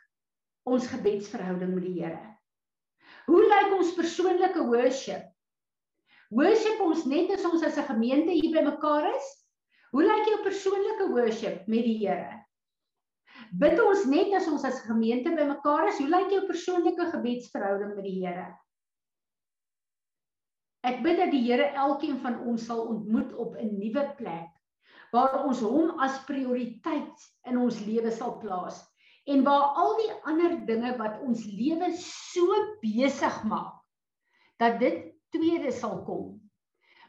ons gebedsverhouding met die Here? Hoe lyk ons persoonlike worship? Worship ons net as ons as 'n gemeente hier bymekaar is? Hoe lyk jou persoonlike worship met die Here? Bid ons net as ons as gemeente bymekaar is, hoe lyk jou persoonlike gebedsverhouding met die Here? Ek bid dat die Here elkeen van ons sal ontmoet op 'n nuwe plek waar ons hom as prioriteit in ons lewe sal plaas en waar al die ander dinge wat ons lewe so besig maak dat dit tweede sal kom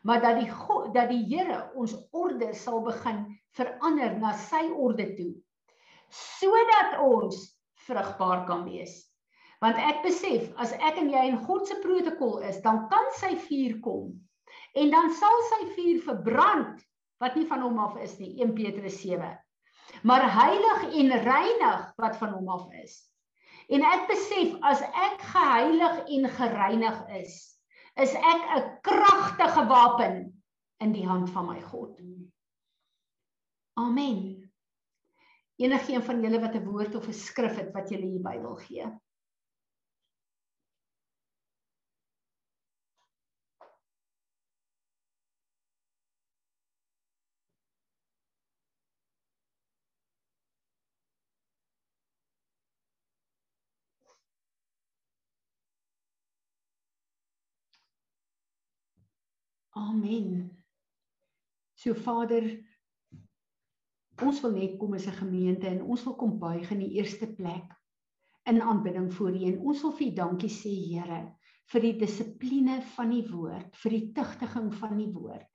maar dat die God dat die Here ons orde sal begin verander na sy orde toe sodat ons vrugbaar kan wees. Want ek besef as ek en jy in God se protokol is, dan kan sy vuur kom. En dan sal sy vuur verbrand wat nie van hom af is nie, 1 Petrus 7. Maar heilig en reinig wat van hom af is. En ek besef as ek geheilig en gereinig is, is ek 'n kragtige wapen in die hand van my God. Amen enige een van julle wat 'n woord of 'n skrif het wat julle hierby wil gee. Amen. So Vader, ons wil net kom as 'n gemeente en ons wil kom buig in die eerste plek in aanbidding voor U en ons wil vir U dankie sê Here vir die dissipline van die woord, vir die tugtiging van die woord,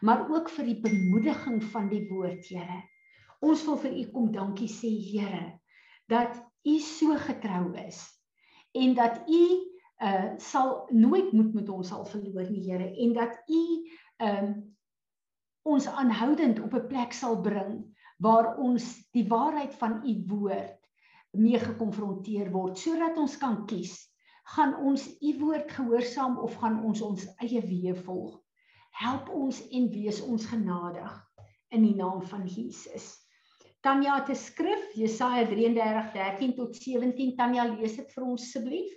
maar ook vir die bemoediging van die woord, Here. Ons wil vir U kom dankie sê Here dat U so getrou is en dat U uh sal nooit moed met ons sal verloor nie Here en dat U um ons aanhoudend op 'n plek sal bring waar ons die waarheid van U woord mee gekonfronteer word sodat ons kan kies gaan ons u woord gehoorsaam of gaan ons ons eie weë volg? Help ons en wees ons genadig in die naam van Jesus. Tanya het 'n skrif Jesaja 33:13 tot 17 Tanya lees dit vir ons asseblief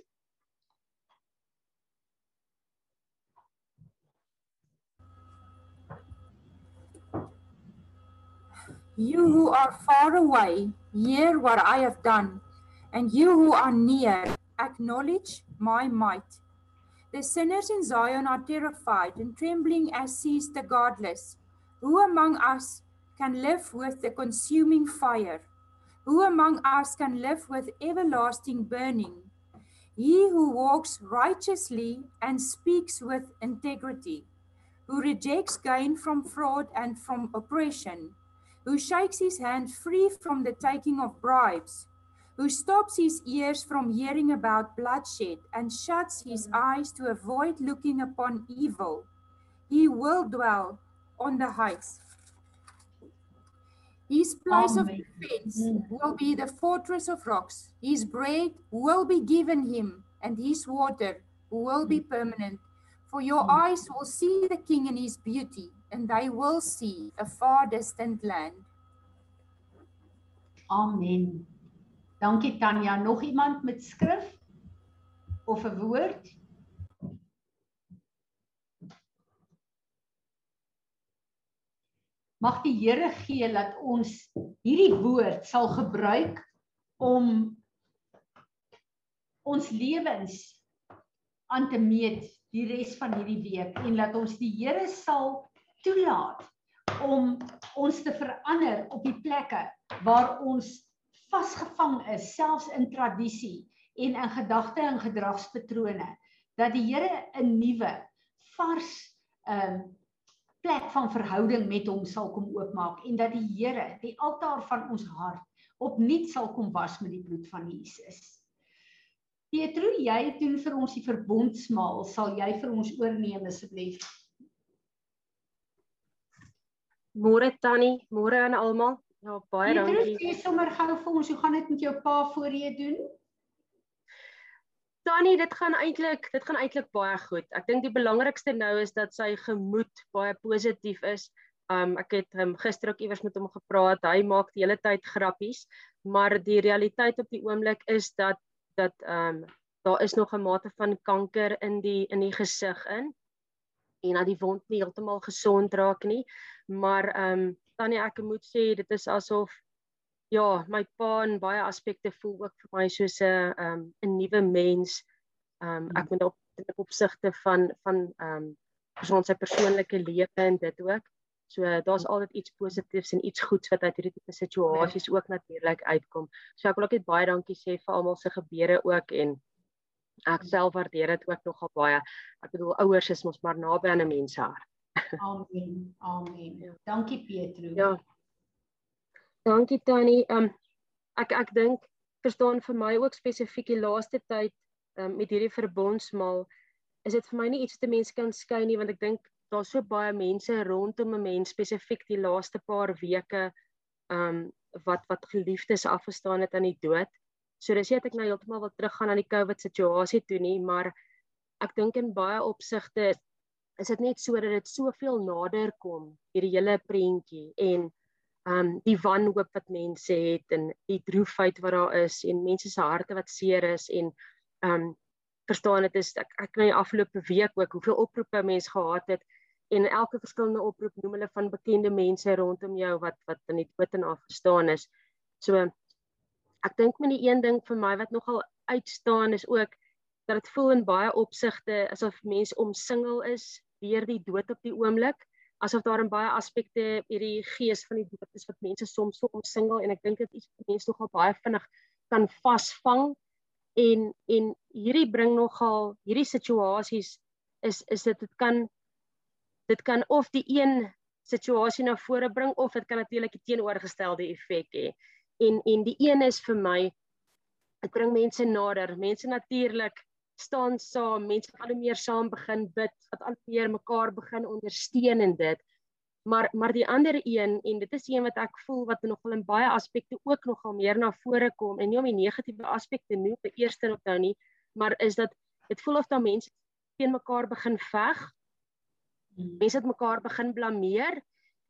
You who are far away, hear what I have done, and you who are near, acknowledge my might. The sinners in Zion are terrified and trembling as sees the godless. Who among us can live with the consuming fire? Who among us can live with everlasting burning? He who walks righteously and speaks with integrity, who rejects gain from fraud and from oppression who shakes his hand free from the taking of bribes, who stops his ears from hearing about bloodshed and shuts his mm-hmm. eyes to avoid looking upon evil. He will dwell on the heights. His place of defense mm. will be the fortress of rocks. His bread will be given him, and his water will be mm. permanent. For your mm. eyes will see the king in his beauty, and they will see a far distant land. Amen. Dankie Tanya. Nog iemand met skrif of 'n woord? Mag die Here gee dat ons hierdie woord sal gebruik om ons lewens aan te meet die res van hierdie week en laat ons die Here sal toelaat om ons te verander op die plekke waar ons vasgevang is selfs in tradisie en in gedagte en gedragspatrone dat die Here 'n nuwe vars ehm um, plek van verhouding met hom sal kom oopmaak en dat die Here die altaar van ons hart opnuut sal kom was met die bloed van Jesus. Petro, jy doen vir ons die verbondsmaal, sal jy vir ons oorneem asseblief? Môre Tannie, môre aan almal. Ja, baie dankie. Jy sommer gou vir ons, hoe gaan dit met jou pa voor jy doen? Tannie, dit gaan eintlik, dit gaan eintlik baie goed. Ek dink die belangrikste nou is dat sy gemoed baie positief is. Um ek het um, gister ook iewers met hom gepraat. Hy maak die hele tyd grappies, maar die realiteit op die oomblik is dat dat um daar is nog 'n mate van kanker in die in die gesig in en dat die wond nie heeltemal gesond raak nie. Maar ehm um, tannie ek moet sê dit is asof ja, my pa in baie aspekte voel ook vir my soos 'n ehm um, 'n nuwe mens. Ehm um, ek moet op in opsigte van van ehm um, persoon sy persoonlike lewe en dit ook. So daar's altyd iets positiefs en iets goeds wat uit hierdie tipe situasies ook natuurlik uitkom. So ek wil ook net baie dankie sê vir almal se gebede ook en ek self waardeer dit ook nogal baie. Ek bedoel ouers is mos maar naby aan 'n mens hart. (laughs) Amen. Amen. Ja. Dankie Petro. Ja. Dankie Tannie. Um ek ek dink verstaan vir my ook spesifiek die laaste tyd um met hierdie verbondsmaal is dit vir my nie iets te mense kan skei nie want ek dink daar's so baie mense rondom 'n mens spesifiek die laaste paar weke um wat wat geliefdes afgestaan het aan die dood. So dis net ek nou heeltemal wil teruggaan aan die COVID situasie toe nie, maar ek dink in baie opsigte is dit net so dat dit soveel nader kom hierdie hele prentjie en um die wanhoop wat mense het en die droefheid wat daar is en mense se harte wat seer is en um verstaan dit is ek ek die afgelope week ook hoeveel oproepe mense gehad het en elke verskillende oproep noem hulle van bekende mense rondom jou wat wat in die dood en afgestaan is. So ek dink met die een ding vir my wat nogal uitstaan is ook dat dit voel in baie opsigte asof mense omsingel is deur die dood op die oomblik asof daar in baie aspekte hierdie gees van die dood is wat mense soms so omsingel en ek dink dit is mense nogal baie vinnig kan vasvang en en hierdie bring nogal hierdie situasies is is dit dit kan dit kan of die een situasie na vore bring of dit kan natuurlik die teenoorgestelde effek hê. En en die een is vir my dit bring mense nader. Mense natuurlik staan saam, mense al meer saam begin bid, wat al meer mekaar begin ondersteun in dit. Maar maar die ander een en dit is een wat ek voel wat nogal in baie aspekte ook nogal meer na vore kom en nie om die negatiewe aspekte noem by eerste op nou nie, maar is dat dit voel of dan mense teen mekaar begin veg Hmm. mense het mekaar begin blameer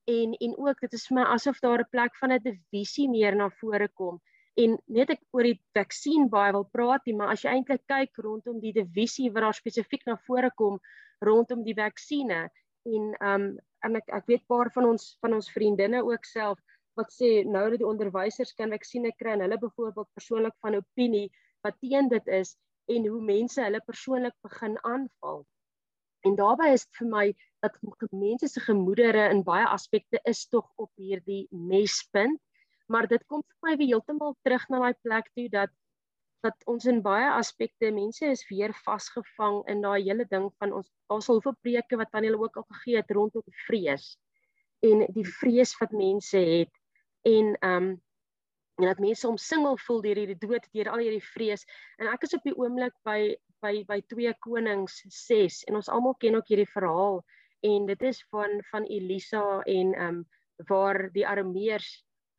en en ook dit is vir my asof daar 'n plek van 'n divisie meer na vore kom. En net ek oor die vaksin baie wil praat nie maar as jy eintlik kyk rondom die divisie wat daar spesifiek na vore kom rondom die vaksines en um en ek ek weet paar van ons van ons vriendinne ook self wat sê nou dat die onderwysers kan vaksines kry en hulle byvoorbeeld persoonlik van opinie wat teen dit is en hoe mense hulle persoonlik begin aanval En daarbey is dit vir my dat mense se gemoedere in baie aspekte is tog op hierdie mespunt, maar dit kom vir my weer heeltemal terug na daai plek toe dat dat ons in baie aspekte mense is weer vasgevang in daai hele ding van ons daar's al hoeveel preke wat aan hulle ook al gegee het rondom vrees en die vrees wat mense het en ehm um, en dat mense omsingel voel deur hierdie dood, deur al hierdie vrees. En ek is op die oomblik by by by 2 Konings 6 en ons almal ken ook hierdie verhaal en dit is van van Elisa en ehm um, waar die Arameërs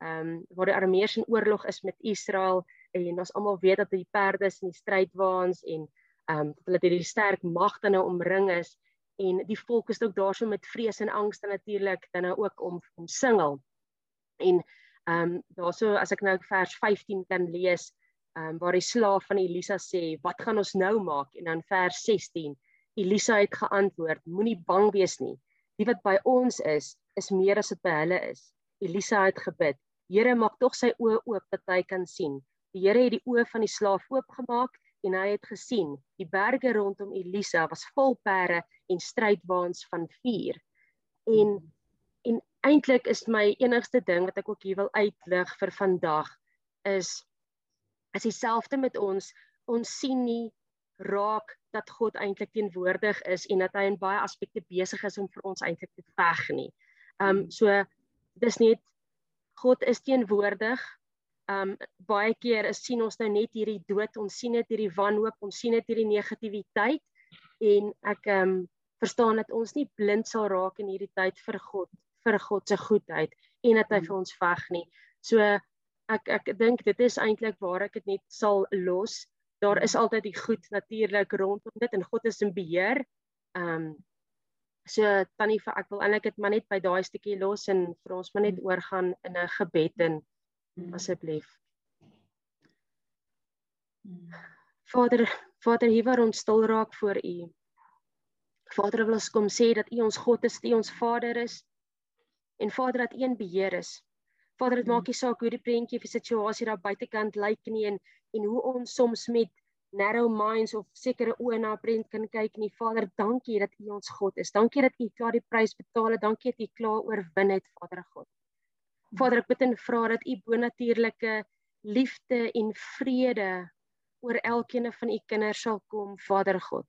ehm um, waar die Arameërs in oorlog is met Israel en ons almal weet dat die perde in die strydwaans en ehm um, dat hulle hierdie sterk magte nou omring is en die volk is ook daarso met vrees en angs natuurlik dan nou ook om omsingel. En Ehm um, daarso as ek nou vers 15 kan lees, um, waar die slaaf van Elisa sê, "Wat gaan ons nou maak?" En dan vers 16, Elisa het geantwoord, "Moenie bang wees nie. Die wat by ons is, is meer as wat by hulle is." Elisa het gebid, "Here, maak tog sy oë oop dat hy kan sien." Die Here het die oë van die slaaf oopgemaak en hy het gesien, die berge rondom Elisa was vol pere en strydwaans van vuur. En en eintlik is my enigste ding wat ek ook hier wil uitlig vir vandag is is dieselfde met ons ons sien nie raak dat God eintlik teenwoordig is en dat hy in baie aspekte besig is om vir ons eintlik te veg nie. Um so dis net God is teenwoordig. Um baie keer is sien ons nou net hierdie dood, ons sien net hierdie wanhoop, ons sien net hierdie negativiteit en ek um verstaan dat ons nie blind sal raak in hierdie tyd vir God vir God se goedheid en dat hy vir ons veg nie. So ek ek dink dit is eintlik waar ek dit net sal los. Daar is altyd die goed natuurlik rondom dit en God is in beheer. Ehm um, so tannie vir ek wil eintlik dit maar net by daai stukkie los en vir ons maar net oorgaan in 'n gebed en asseblief. Vader, Vader, hier waar ons stil raak voor U. Vader, wil ons kom sê dat U ons God is, U ons Vader is en Vader dat een beheer is. Vader, dit maak nie saak hoe die prentjie of die situasie daar buitekant lyk nie en en hoe ons soms met narrow minds of sekere oë na 'n prent kan kyk nie. Vader, dankie dat U ons God is. Dankie dat U klaar die prys betaal het. Dankie dat U klaar oorwin het, Vader God. Vader, ek bid en vra dat U bonatuurlike liefde en vrede oor elkeen van U kinders sal kom, Vader God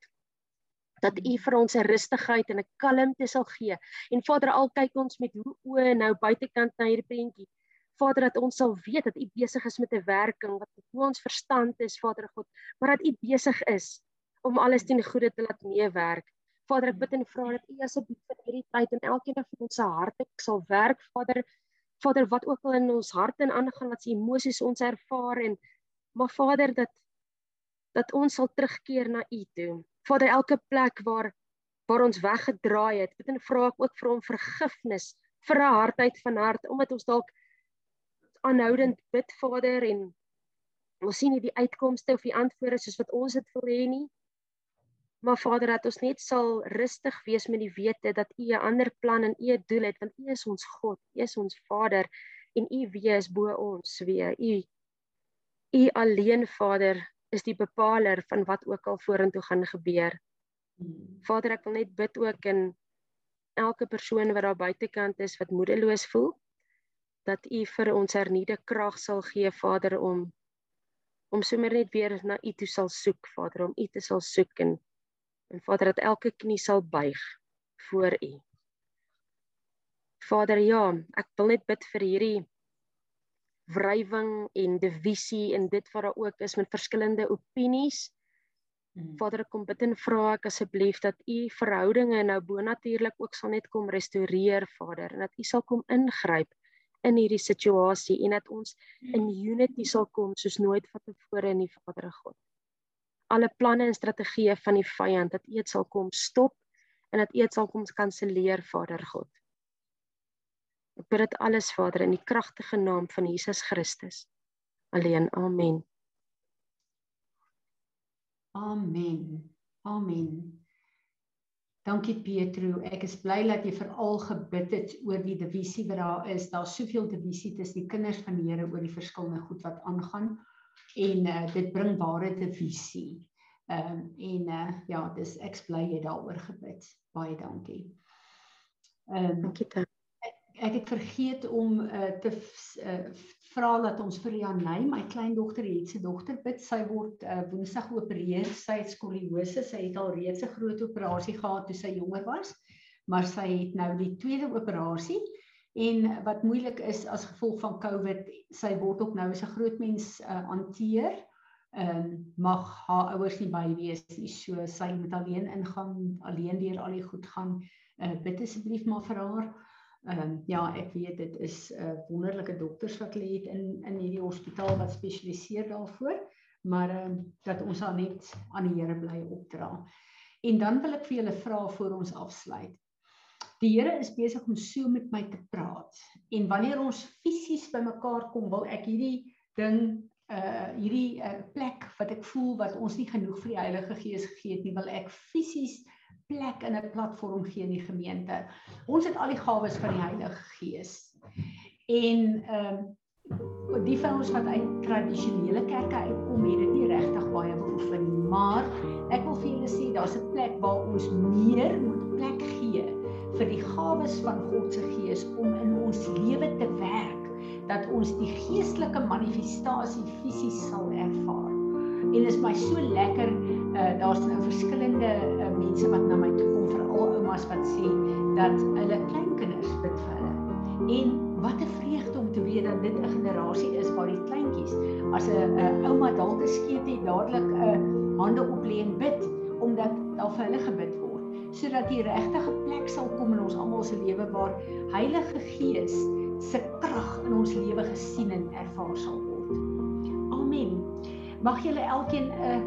dat U vir ons 'n rustigheid en 'n kalmte sal gee. En Vader, al kyk ons met hoe oë nou buitekant na hierdie prentjie. Vader, dat ons sal weet dat U besig is met 'n werking wat bo ons verstand is, Vader God, maar dat U besig is om alles ten goeie te laat meewerk. Vader, ek bid en vra dat U asseblief vir hierdie tyd in elkeen van ons se harte sal werk, Vader. Vader, wat ook al in ons harte en aangaan wat se emosies ons ervaar en maar Vader dat dat ons sal terugkeer na U toe. Vader, elke plek waar waar ons weggedraai het, bid en vra ek ook vir hom vergifnis vir 'n hartheid van hart omdat ons dalk aanhoudend bid Vader en ons sien nie die uitkomste of die antwoorde soos wat ons dit wil hê nie. Maar Vader, dat ons net sal rustig wees met die wete dat U 'n ander plan en U 'n doel het want U is ons God, U is ons Vader en U wees bo ons weer. U U alleen Vader is die bepaler van wat ook al vorentoe gaan gebeur. Vader, ek wil net bid ook in elke persoon wat daar buitekant is wat moedeloos voel dat U vir ons hernieude krag sal gee, Vader, om om sommer net weer na U toe sal soek, Vader, om U te sal soek en en Vader dat elke knie sal buig voor U. Vader, ja, ek wil net bid vir hierdie wrywing en divisie en dit wat daar ook is met verskillende opinies. Hmm. Vader, kom bid en vra ek asseblief dat U verhoudinge nou bonatuurlik ook sal net kom restoreer, Vader, en dat U sal kom ingryp in hierdie situasie en dat ons in unity sal kom soos nooit vantevore in die Vader God. Alle planne en strategieë van die vyand dat dit sal kom stop en dat dit sal kom kanselleer, Vader God. Ek bid dit alles Vader in die kragtige naam van Jesus Christus. Alleen. Amen. Amen. Amen. Dankie Petro. Ek is bly dat jy veral gebid het oor die divisie wat daar is. Daar's soveel divisie tussen die kinders van die Here oor die verskillende goed wat aangaan en uh, dit bring ware divisie. Ehm um, en uh, ja, dis ek bly jy daaroor gebid. Baie dankie. Ehm um, dankie ek het vergeet om uh, te uh, vra dat ons vir Janey, my kleindogter het se dogter bid. Sy word uh, Woensdag geopereer. Sy het skoliose. Sy het al reeds 'n groot operasie gehad toe sy jonger was, maar sy het nou die tweede operasie. En wat moeilik is as gevolg van COVID, sy word ook nou as 'n groot mens hanteer. Uh, ehm um, mag haar ouers nie by wees nie. So sy moet alleen ingaan, alleen deur al die goed gaan. Uh, bid asseblief maar vir haar. Ehm um, ja, ek weet dit is 'n uh, wonderlike dokters wat lê het in in hierdie hospitaal wat spesialiseer daarvoor, maar ehm um, dat ons dan net aan die Here bly opdra. En dan wil ek vir julle vra voor ons afsluit. Die Here is besig om so met my te praat. En wanneer ons fisies bymekaar kom, wil ek hierdie ding uh hierdie uh, plek wat ek voel wat ons nie genoeg vir die Heilige Gees gegee het nie, wil ek fisies plek in 'n platform gee in die gemeente. Ons het al die gawes van die Heilige Gees. En ehm um, die van ons wat uit tradisionele kerke uitkom, het dit nie regtig baie beoefen nie, maar ek wil vir julle sê daar's 'n plek waar ons meer moet plek gee vir die gawes van God se Gees om in ons lewe te werk dat ons die geestelike manifestasie fisies sal ervaar. En dit is my so lekker uh daar's nou verskillende uh, mense wat na my toe kom veral oumas wat sê dat hulle kleinkinders bid vir hulle. En wat 'n vreugde om te weet dat dit 'n generasie is waar die kleintjies as 'n ouma dalk geskeet het dadelik 'n uh, hande op lê en bid omdat daar vir hulle gebid word sodat die regte plek sal kom in ons almal se lewe waar Heilige Gees se krag in ons lewe gesien en ervaar sal word. Amen. Mag julle elkeen 'n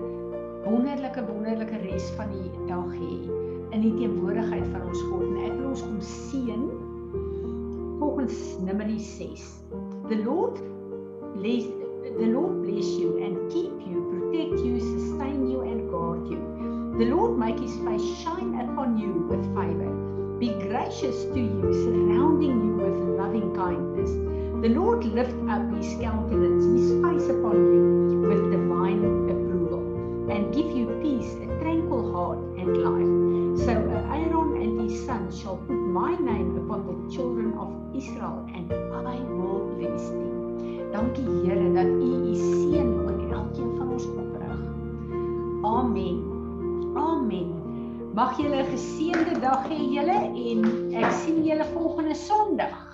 wonderlike wonderlike res van die dag hê in die teenwoordigheid van ons God. En ek wil ons kom seën volgens Numeri 6. The Lord bless the Lord bless you and keep you, protect you, sustain you and guard you. The Lord make his face shine upon you with favor. Be gracious to you, surrounding you with loving kindness. The Lord lift up his countenance, his face upon you with divine approval and give you peace, a tranquil heart and life. So Aaron and his son shall put my name upon the children of Israel and I will bless them. Dankie Here dat U U seën oor elkeen van ons oprig. Amen. Amen. Mag julle 'n geseënde dag hê julle en ek sien julle volgende Sondag.